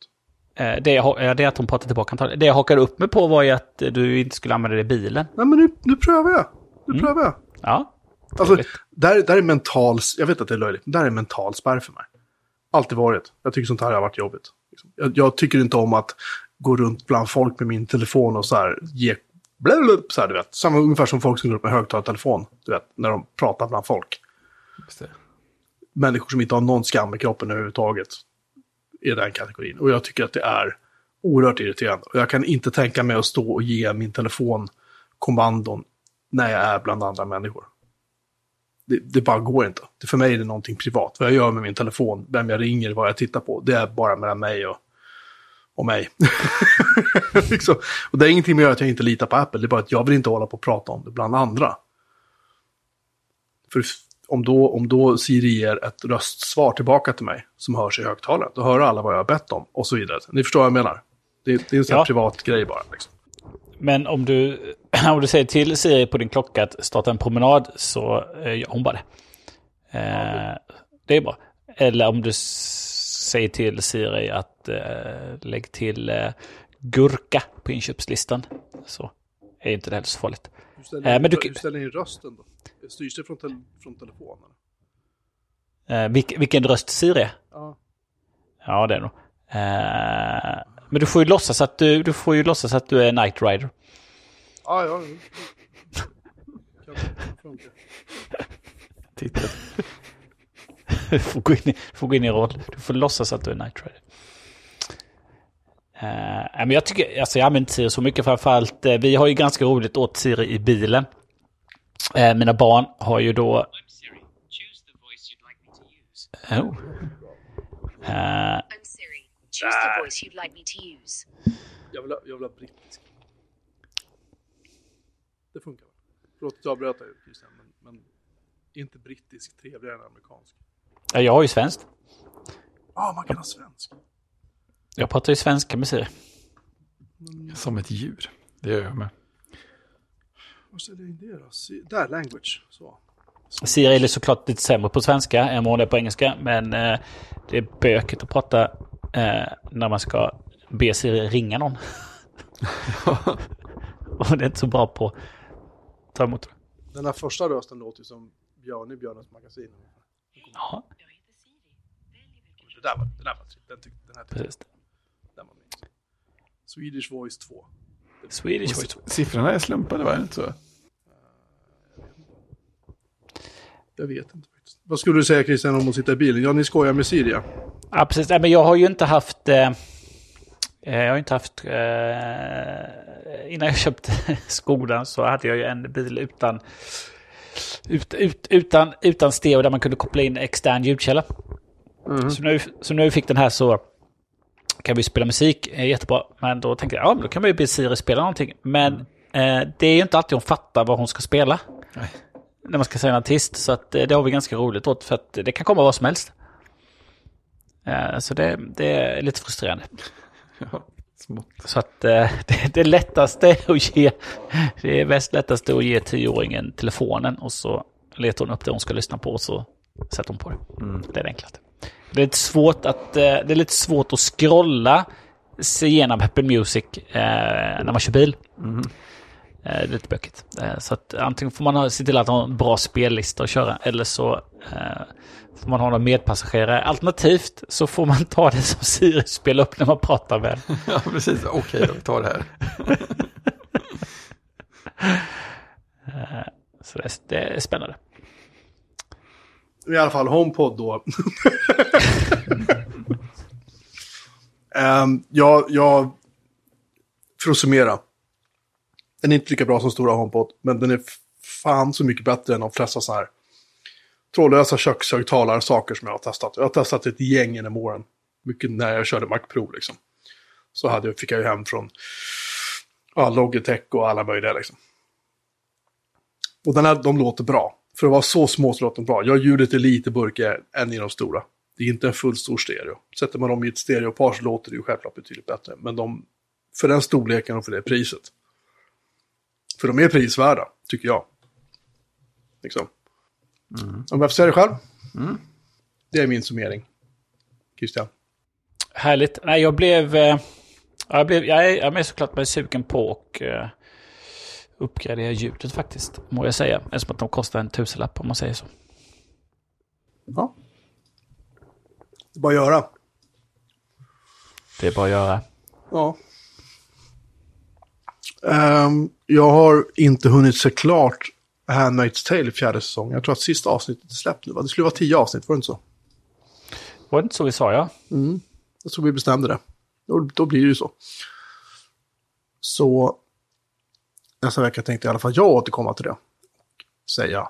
Eh, Det, jag, det är att hon pratar tillbaka antagligen. Det jag hakade upp mig på var ju att eh, du inte skulle använda det i bilen. Nej men nu, nu prövar jag. Nu prövar jag. Ja, Alltså, där, där är mental, jag vet att det är löjligt, men där är mental spärr för mig. Alltid varit. Jag tycker sånt här har varit jobbigt. Liksom. Jag, jag tycker inte om att gå runt bland folk med min telefon och så här ge... Blablabla, så här, du vet. Samma ungefär som folk som går upp med högtalartelefon, du vet, när de pratar bland folk. Människor som inte har någon skam i kroppen överhuvudtaget är den kategorin. Och jag tycker att det är oerhört irriterande. Och jag kan inte tänka mig att stå och ge min telefon kommandon när jag är bland andra människor. Det, det bara går inte. Det, för mig är det någonting privat. Vad jag gör med min telefon, vem jag ringer, vad jag tittar på, det är bara mellan mig och, och mig. liksom. Och det är ingenting med att jag inte litar på Apple, det är bara att jag vill inte hålla på och prata om det bland andra. För om då, om då Siri ger ett röstsvar tillbaka till mig som hörs i högtalaren, då hör alla vad jag har bett om och så vidare. Ni förstår vad jag menar? Det, det är en sån här Ja. privat grej bara. Liksom. men om du, om du säger till Siri på din klocka att starta en promenad så eh, gör hon bara det. Eh, det är bra. Eller om du s- säger till Siri att eh, lägg till eh, gurka på inköpslistan. Så är inte det heller så farligt. Hur ställer, Eh, men du- hur ställer in rösten då? Styrs det från, tel, från telefonen? Eh, vilk, vilken röst Siri? Ja. Ja, det är nog. Eh, men du får ju låtsas att du, du får ju låtsas att du är Knight Rider. Ja, ja. Titta. Du får gå in i, du får gå in i roll. Du får låtsas att du är Knight Rider. Nej, men jag tycker, alltså jag använder inte Siri så mycket framförallt. Eh, vi har ju ganska roligt åt Siri i bilen. Eh, mina barn har ju då... Like me to use. Oh. You'd like. Jag vill ha, jag vill ha brittisk. Det funkar? Förlåt att jag avbröt dig men, men inte brittisk trevligare än amerikansk? Ja, jag har ju svenskt. Ja, man kan ha svensk. Jag pratar ju svenska med Siri. Som ett djur. Det gör jag med. Vad in det då? Där, language. Så. Siri är såklart lite sämre på svenska än vad hon är på engelska. Men eh, det är bökigt att prata eh, när man ska be Siri ringa någon. Och det är inte så bra på att ta emot. Den här första rösten låter ju som Björn i Björnens magasin. Ja, Det där var, det där var trevligt. Den, tyck, den här tyckte precis. den var med. Swedish Voice 2. Swedish voice. Siffrorna är slumpade, var det inte så? Jag vet inte faktiskt. Vad skulle du säga Christian om att sitta i bilen? Ja, ni skojar med Siri ja. Precis. Nej, men jag har ju inte haft... Eh, eh, jag har ju inte haft... Eh, innan jag köpte skolan så hade jag ju en bil utan... Ut, ut, utan, utan stereo där man kunde koppla in extern ljudkälla. Så, nu, så nu fick den här så kan vi spela musik, är jättebra. Men då tänkte jag, ja men då kan man ju be Siri spela någonting. Men eh, det är ju inte alltid hon fattar vad hon ska spela. Nej. När man ska säga en artist. Så att, eh, det har vi ganska roligt åt för att det kan komma vad som helst. Eh, så det, det är lite frustrerande. Ja, smått. Så att eh, det, det lättaste att ge, det är mest lättaste att ge tioåringen telefonen och så letar hon upp det hon ska lyssna på och så sätter hon på det. Det är det enklaste. Det är lite svårt att, eh, det är lite svårt att scrolla sig igenom Apple Music eh, när man kör bil. Eh, det är lite bökigt. Eh, så att antingen får man ha, se till att ha en bra spellista att köra eller så eh, får man ha någon medpassagerare. Alternativt så får man ta det som Siri spelar upp när man pratar med. Ja, precis. Okej, då, vi tar det här. Så det, det är spännande. I alla fall HomePod då. um, jag, jag, för att summera. Den är inte lika bra som stora HomePod, men den är fan så mycket bättre än de flesta sådana här trådlösa kökshögtalare, saker som jag har testat. Jag har testat ett gäng genom åren. Mycket när jag körde Mac Pro liksom. Så hade, jag- fick jag ju hem från ja, Logitech och alla möjliga liksom. Och den här, de låter bra. För att vara så små så låter de bra. Ja, ljudet är lite burkigare än i de stora. Det är inte en fullstor stereo. Sätter man dem i ett stereopar så låter det ju självklart betydligt bättre. Men de, för den storleken och för det priset. För de är prisvärda, tycker jag. Liksom. Om jag får säga det själv. Det är min summering. Christian. Härligt. Nej, jag blev... eh, Jag, blev jag, är, jag är såklart med sugen på och uh, uppgradera ljudet faktiskt, må jag säga. Eftersom att de kostar en tusenlapp om man säger så. Ja. Det är bara att göra. Det är bara att göra. Ja. Ehm, jag har inte hunnit se klart Handmaid's Tale i fjärde säsongen. Jag tror att sista avsnittet är släppt nu. va? Det skulle vara tio avsnitt, var det inte så? Var det inte så vi sa, ja? Jag tror vi bestämde det. Då, då blir det ju så. Så nästa vecka tänkte i alla fall jag återkomma till det. Och säga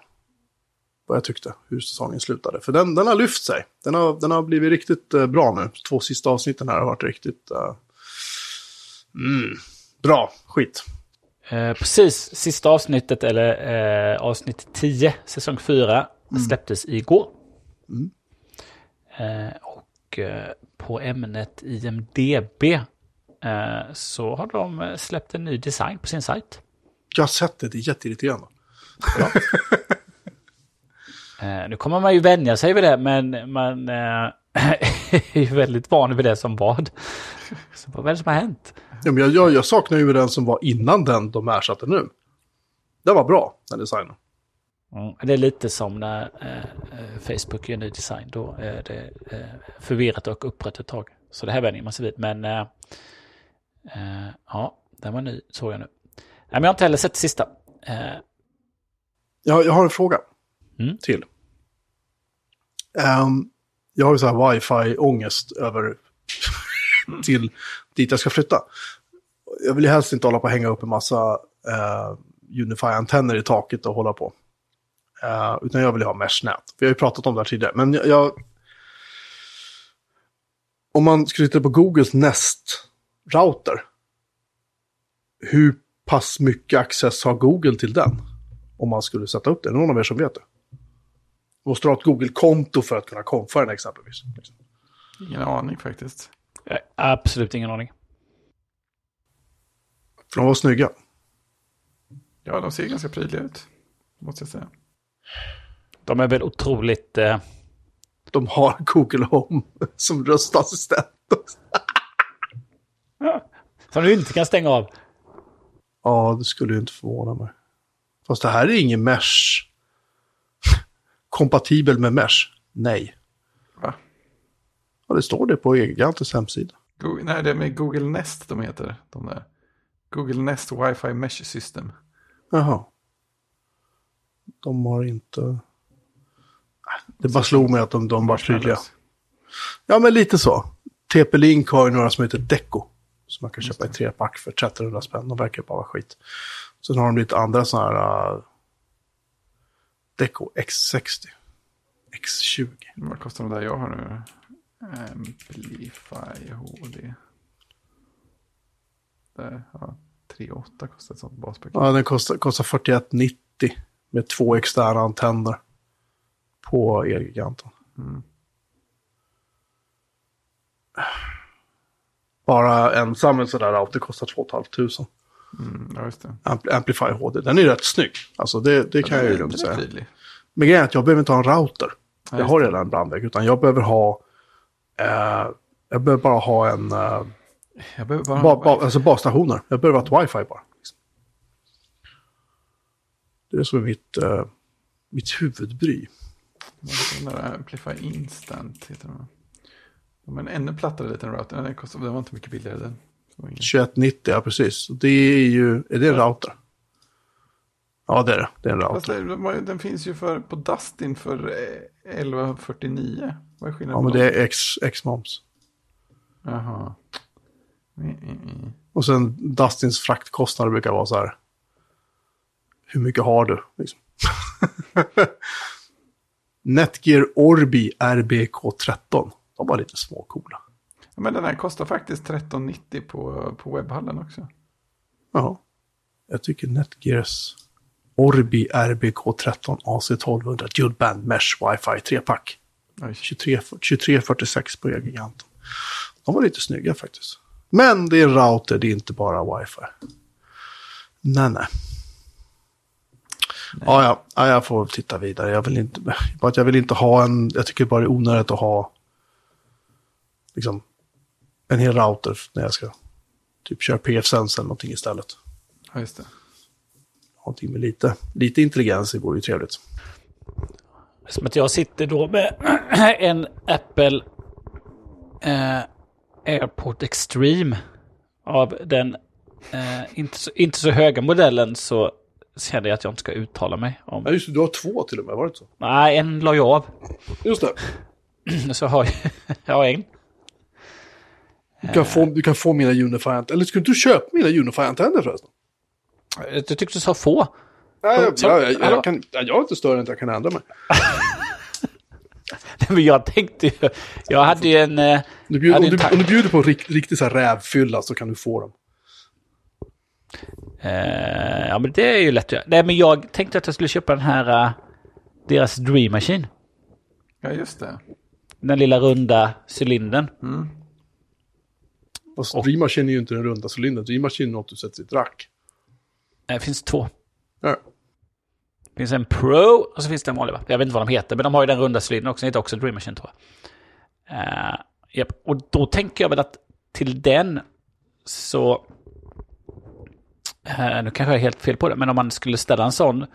vad jag tyckte, hur säsongen slutade. För den, den har lyft sig. Den har, den har blivit riktigt eh, bra nu. Två sista avsnitten här har varit riktigt... eh, mm, bra, skit. Eh, precis, sista avsnittet, eller eh, avsnitt 10, säsong 4, släpptes igår. Eh, och eh, på ämnet IMDB eh, så har de eh, släppt en ny design på sin sajt. Jag har sett det, det är jätteirriterande. Eh, nu kommer man ju vänja sig vid det, men man är ju väldigt van vid det som vad. Så vad är det som har hänt? Ja, men jag, jag, saknar ju den som var innan den de ersatte nu. Den var bra, den designen. Mm. Det är lite som när eh, eh, Facebook gör ny design. Då är det eh, förvirrat och upprätt ett tag. Så det här vänjer man sig vid. Men eh, eh, ja, den var ny, såg jag nu. Nej, men jag har inte heller sett sista. Eh, Jag, jag har en fråga Mm. till. Ehm, jag har ju så här wifi-ångest över till dit jag ska flytta. Jag vill ju helst inte hålla på och hänga upp en massa eh, Unify-antenner i taket och hålla på. Eh, utan jag vill ju ha mesh-nät. Vi har ju pratat om det här tidigare. Men jag... jag om man skulle titta på Googles Nest-router. Hur pass mycket access har Google till den? Om man skulle sätta upp det. Är det någon av er som vet det? Måste du ha ett Google-konto för att kunna konfa den exempelvis? Ingen aning faktiskt absolut ingen aning. För de var snygga. Ja, de ser ganska prydliga ut. Måste jag säga. De är väl otroligt... Eh, De har Google Home som röstassistent. som du inte kan stänga av. Ja, det skulle ju inte förvåna mig. Fast det här är ingen mesh. Kompatibel med mesh? Nej. Ja, det står det på Gigantens hemsida. Google, nej, det är med Google Nest de heter. De där. Google Nest Wi-Fi Mesh System. Jaha. De har inte... Nej, Det bara slog mig att de, de var tydliga. Ja, men lite så. TP-Link har ju några som heter Deco. Som man kan köpa i tre pack för 1300 spänn. De verkar bara vara skit. Sen har de lite andra sådana här... Uh, Deco X60. X20. Vad kostar de där jag har nu? Amplify HD. Där, ja. 3,8 kostar ett sånt baspaket. Ja, den kostar, kostar 41,90 med två externa antenner på Elgiganten. Mm. Bara ensam en sån där router kostar 2 500. Mm, ja, just det. Ampl- Amplify HD. Den är ju rätt snygg. Alltså det, det kan jag ju lugnt säga. Men grejen är att jag behöver inte ha en router. jag just har redan en brandvägg. Utan jag behöver ha... Eh, jag behöver bara ha en... Eh, Jag behöver bara ba, ba, alltså basstationer. Jag behöver ha ett wifi bara. liksom. Det är som mitt, eh, mitt huvudbry. Den där Amplify Instant heter den. De en ännu plattare liten router. Den, kostar, den var inte mycket billigare den. Det var ingen- 2190, ja precis. Det är ju... Är det en router? Ja, det är det. Det är en router. den finns ju för, på Dustin för eh, 1149. Vad är skillnaden? Ja, men det är X-moms. Jaha. Mm, mm. Och sen Dustins fraktkostnader brukar vara så här. Hur mycket har du? Liksom. Netgear Orbi RBK13. De var lite småcoola. Ja, men den här kostar faktiskt 1390 på, på webbhallen också. Ja. Jag tycker Netgears Orbi RBK13 AC1200 Dual Band Mesh Wi-Fi 3-pack. Oj. 23 2346 på Elgiganten. De var lite snygga faktiskt. Men det är router, det är inte bara wifi. Nej, nej. Ja, ja, ja, jag får titta vidare. Jag vill inte, bara jag vill inte ha en, jag tycker bara det är onödigt att ha liksom en hel router när jag ska typ köra PF-Sense eller någonting istället. Ja, just det. Någonting med lite, lite intelligens, det vore ju trevligt. Som att jag sitter då med en Apple eh, AirPort Extreme. Av den eh, inte, så, inte så höga modellen så känner jag att jag inte ska uttala mig om. Ja, just det, du har två till och med, var det inte så? Nej, en la jag av. Just det. Så jag har jag har en. Du kan, få, du kan få mina Unify-antenner. Eller skulle du köpa mina Unify-antenner förresten? Jag tyckte du sa få. Nej, jag, Så- jag, jag, kan, jag är inte större än att jag kan ändra mig. Men jag tänkte ju... Jag hade ju en... eh, du bjuder, Ja, det om du, om du bjuder på rikt, riktig så här rävfylla så kan du få dem. Eh, ja, men det är ju lätt att göra. Nej, men jag tänkte att jag skulle köpa den här... eh, deras Dream Machine. Ja, just det. Den lilla runda cylindern. Fast Och- Dream Machine är ju inte den runda cylindern. Dream Machine är något du sätter i ett rack. Det finns två. Ja. Det finns en Pro och så finns det en vanlig. va? Jag vet inte vad de heter, men de har ju den runda cylindern också. Den heter också Dream Machine tror jag. Uh, japp. Och då tänker jag väl att till den så... Eh, nu kanske jag är helt fel på det, men om man skulle ställa en sån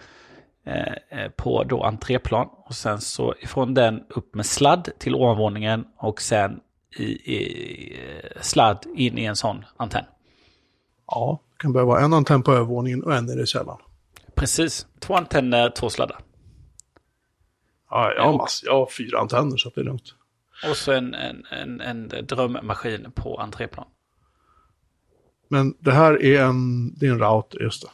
eh, eh, på då entréplan och sen så ifrån den upp med sladd till ovanvåningen och sen i, i eh, sladd in i en sån antenn. Ja, det kan behöva en antenn på övervåningen och en i källaren. Precis, två antenner, två sladdar. Ja, jag har, mass, jag har fyra antenner så att det är lugnt. Och så en, en, en, en drömmaskin på entréplan. Men det här är en, det är en router, just det.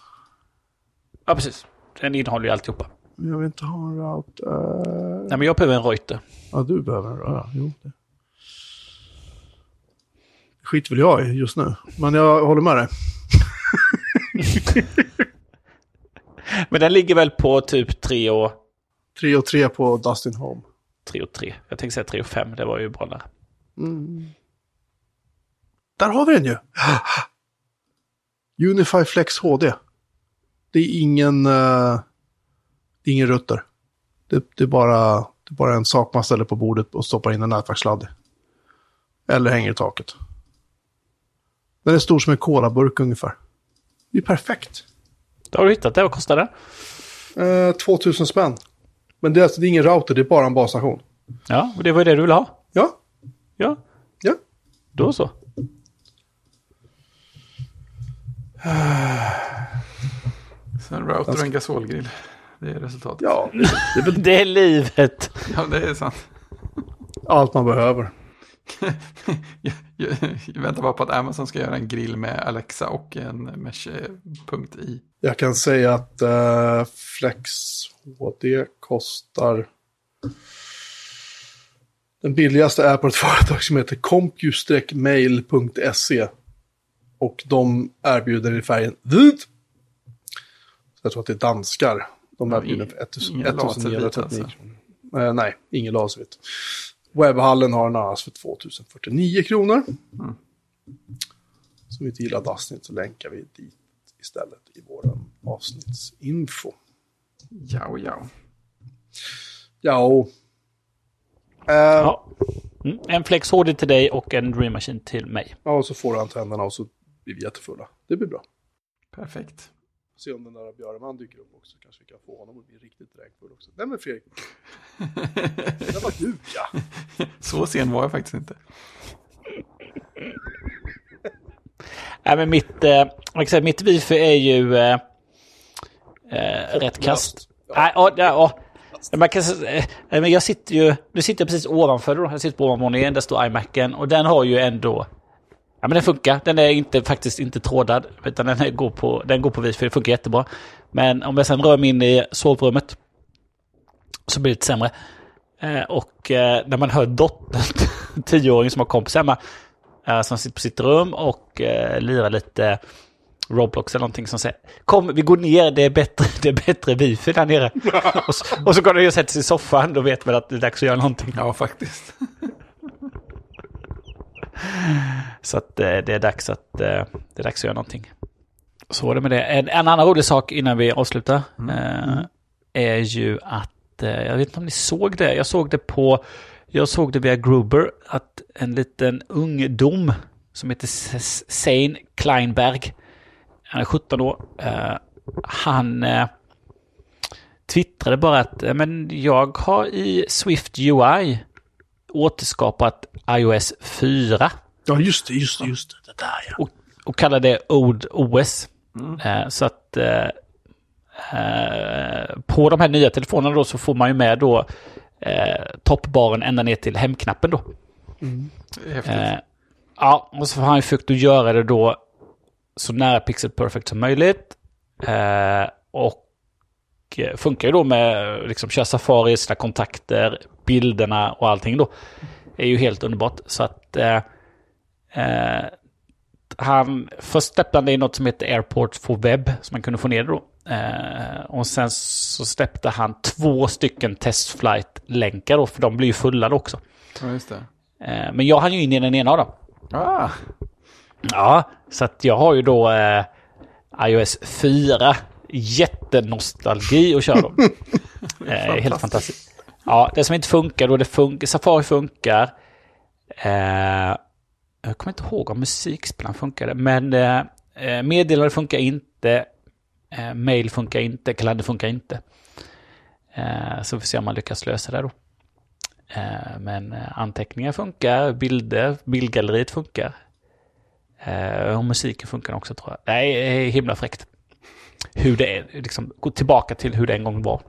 Ja, precis. Den innehåller ju alltihopa. Men Jag vill inte ha en router. Nej, men jag behöver en Reuter. Ja, du behöver en router. Jo, det. skit väl jag i just nu. Men jag håller med dig. Men den ligger väl på typ 3 och 3 och 3 på Dustin Home. 3 och 3. Jag tänkte säga 3 och 5, det var ju bra där. Där har vi den ju! Unify Flex HD. Det är ingen, eh, det är ingen rutter. Det, det, är bara, det är bara en sak man ställer på bordet och stoppar in en nätverkssladd i. Eller hänger i taket. Den är stor som en colaburk ungefär. Det är perfekt. Då har du hittat det. Vad kostar det? Eh, 2000 spänn. Men det är, alltså, det är ingen router, det är bara en basstation. Ja, och det var ju det du ville ha. Ja, Ja, ja. då så. Sen router och en gasolgrill. Det är resultatet. Ja, det är väl Det är livet. Ja, det är sant. allt man behöver. Jag, jag, jag väntar bara på att Amazon ska göra en grill med Alexa och en mesh-punkt i. Jag kan säga att eh, Flex HD kostar... Den billigaste är på ett företag som heter compu-mail.se. Och de erbjuder i färgen vit. Jag tror att det är danskar. De erbjuder för 1000 ingen laservit 1939 alltså. kronor. Eh, nej, ingen laservit. Webbhallen har den annars för 2049 kronor. Mm. Så vi inte gillar Dustin så länkar vi dit istället i vår avsnittsinfo. Ja, ja. Ja, och, eh, Ja. Mm. En Flex HD till dig och en Dream Machine till mig. ja, och så får du antennerna och så blir vi jättefulla. Det blir bra. Perfekt. Se om den där Björneman dyker upp också. Kanske vi kan få honom att bli riktigt dränkfull också. Nej men Fredrik. Det var du ja. Så sen var jag faktiskt inte. Nej, men mitt, eh, mitt wifi är ju eh, eh, rätt kast. Nej, ja, ja. Man kan, eh, men jag sitter ju, nu sitter jag precis ovanför då. Jag sitter på ovanvåningen, där står iMacen och den har ju ändå, ja men den funkar. Den är inte, faktiskt inte trådad, utan den, går, på, den går på wifi, det funkar jättebra. Men om jag sen rör mig in i sovrummet så blir det lite sämre. Eh, och eh, när man hör dottern, tioåring som har kompis hemma, eh, som sitter på sitt rum och eh, lirar lite Roblox eller någonting som säger Kom, vi går ner, det är bättre, det är bättre wifi där nere. och, så, och så går det och sätter sig i soffan, då vet man att det är dags att göra någonting. Ja, faktiskt. Så att eh, det är dags att eh, det är dags att göra någonting. Så var det med det. En, en annan rolig sak innan vi avslutar eh, är ju att, eh, jag vet inte om ni såg det, jag såg det på, jag såg det via Gruber, att en liten ungdom som heter Sein Kleinberg, han är 17 år, eh, han eh, twittrade bara att men jag har i Swift UI återskapat iOS 4 Ja just det, just det, just det. Det där ja. och, och kallar det Old OS. Eh, så att eh, eh, på de här nya telefonerna då så får man ju med då eh, toppbaren ända ner till hemknappen då. Är häftigt. Eh, ja, och så har han ju försökt att göra det då så nära Pixel Perfect som möjligt. Eh, och funkar ju då med eh, liksom köra Safari, sina kontakter, bilderna och allting då. Det är ju helt underbart. Så att eh, eh, han, först det i något som heter Airport for Web, som man kunde få ner då. Eh, och sen så släppte han två stycken testflight-länkar då, för de blir ju fulla då också. Ja, just det. Eh, men jag hann ju in i den ena av dem. Ah, Ja, så att jag har ju då eh, iOS 4. Jättenostalgi att köra dem. eh, helt fantastiskt. Ja, det som inte funkar då, det funkar, Safari funkar. Eh, Jag kommer inte ihåg om musikspelaren funkade, men eh, eh, meddelande funkar inte. Eh, mail funkar inte, kalender funkar inte. Eh, så vi får se om man lyckas lösa det då. Eh, men anteckningar funkar, bilder, bildgalleriet funkar. Och musiken funkar också tror jag. Nej, himla fräckt. Hur det är, liksom, gå tillbaka till hur det en gång var.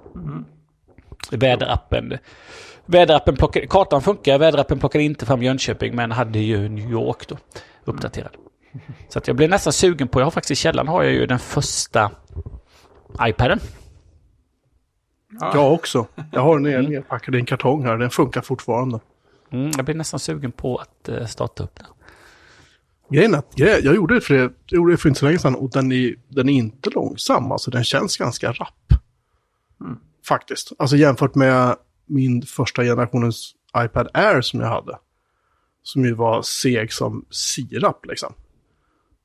Väderappen. Väderappen plockade, kartan funkar, väderappen plockade inte fram Jönköping men hade ju New York då uppdaterad. Så att jag blev nästan sugen på, jag har faktiskt i källaren har jag ju den första iPaden. Jag också. Jag har den nerpackad i en kartong här. Den funkar fortfarande. Mm, jag blev nästan sugen på att eh, starta upp den. Grejen är att grejen, jag gjorde det för, det, jag gjorde det för inte så länge sedan och den är, den är inte långsam. Alltså den känns ganska rapp. Faktiskt. Alltså jämfört med min första generationens iPad Air som jag hade. Som ju var seg som sirap liksom.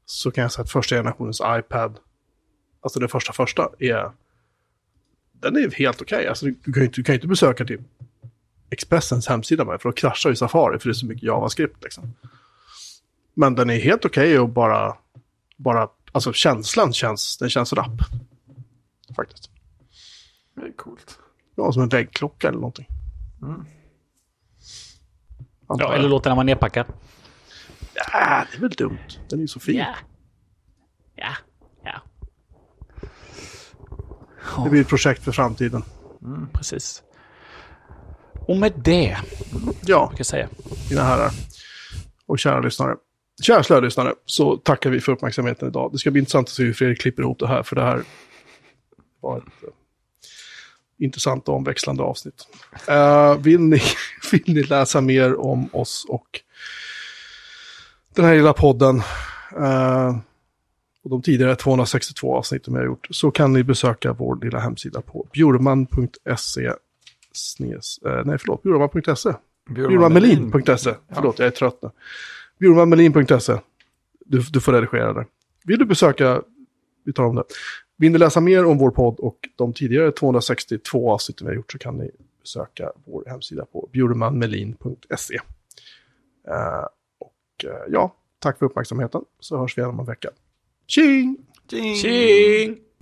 Så kan jag säga att första generationens iPad, alltså den första första, är... Den är helt okej. Alltså, du, du, kan ju inte, du kan ju inte besöka typ Expressens hemsida med, för då kraschar ju Safari för det är så mycket JavaScript liksom. Men den är helt okej och bara, bara, alltså känslan känns, den känns rapp. Faktiskt. Det är coolt. Ja, som en väggklocka eller någonting. Antar Ja, eller låta den vara nedpackad. Ja, det är väl dumt. Den är ju så fin. Ja. Ja. Ja. Det blir ett projekt för framtiden. Precis. Och med det, Ja, jag säga. mina herrar och kära lyssnare. Kära slölyssnare, så tackar vi för uppmärksamheten idag. Det ska bli intressant att se hur Fredrik klipper ihop det här, för det här var ett eh, intressant och omväxlande avsnitt. Eh, vill, ni, vill ni läsa mer om oss och den här lilla podden eh, och de tidigare 262 avsnitten vi har gjort så kan ni besöka vår lilla hemsida på bjurman.se eh, nej förlåt, bjurman.se Bjurmanmelin.se. Förlåt, jag är trött nu. Bjurmanmelin.se. Du, du får redigera det. Vill du besöka, vi tar om det. Vill ni läsa mer om vår podd och de tidigare 262 avsnitten vi har gjort så kan ni besöka vår hemsida på bjurmanmelin.se. Eh, och eh, ja, tack för uppmärksamheten så hörs vi igen om en vecka. Tjing! Tjing! Tjing!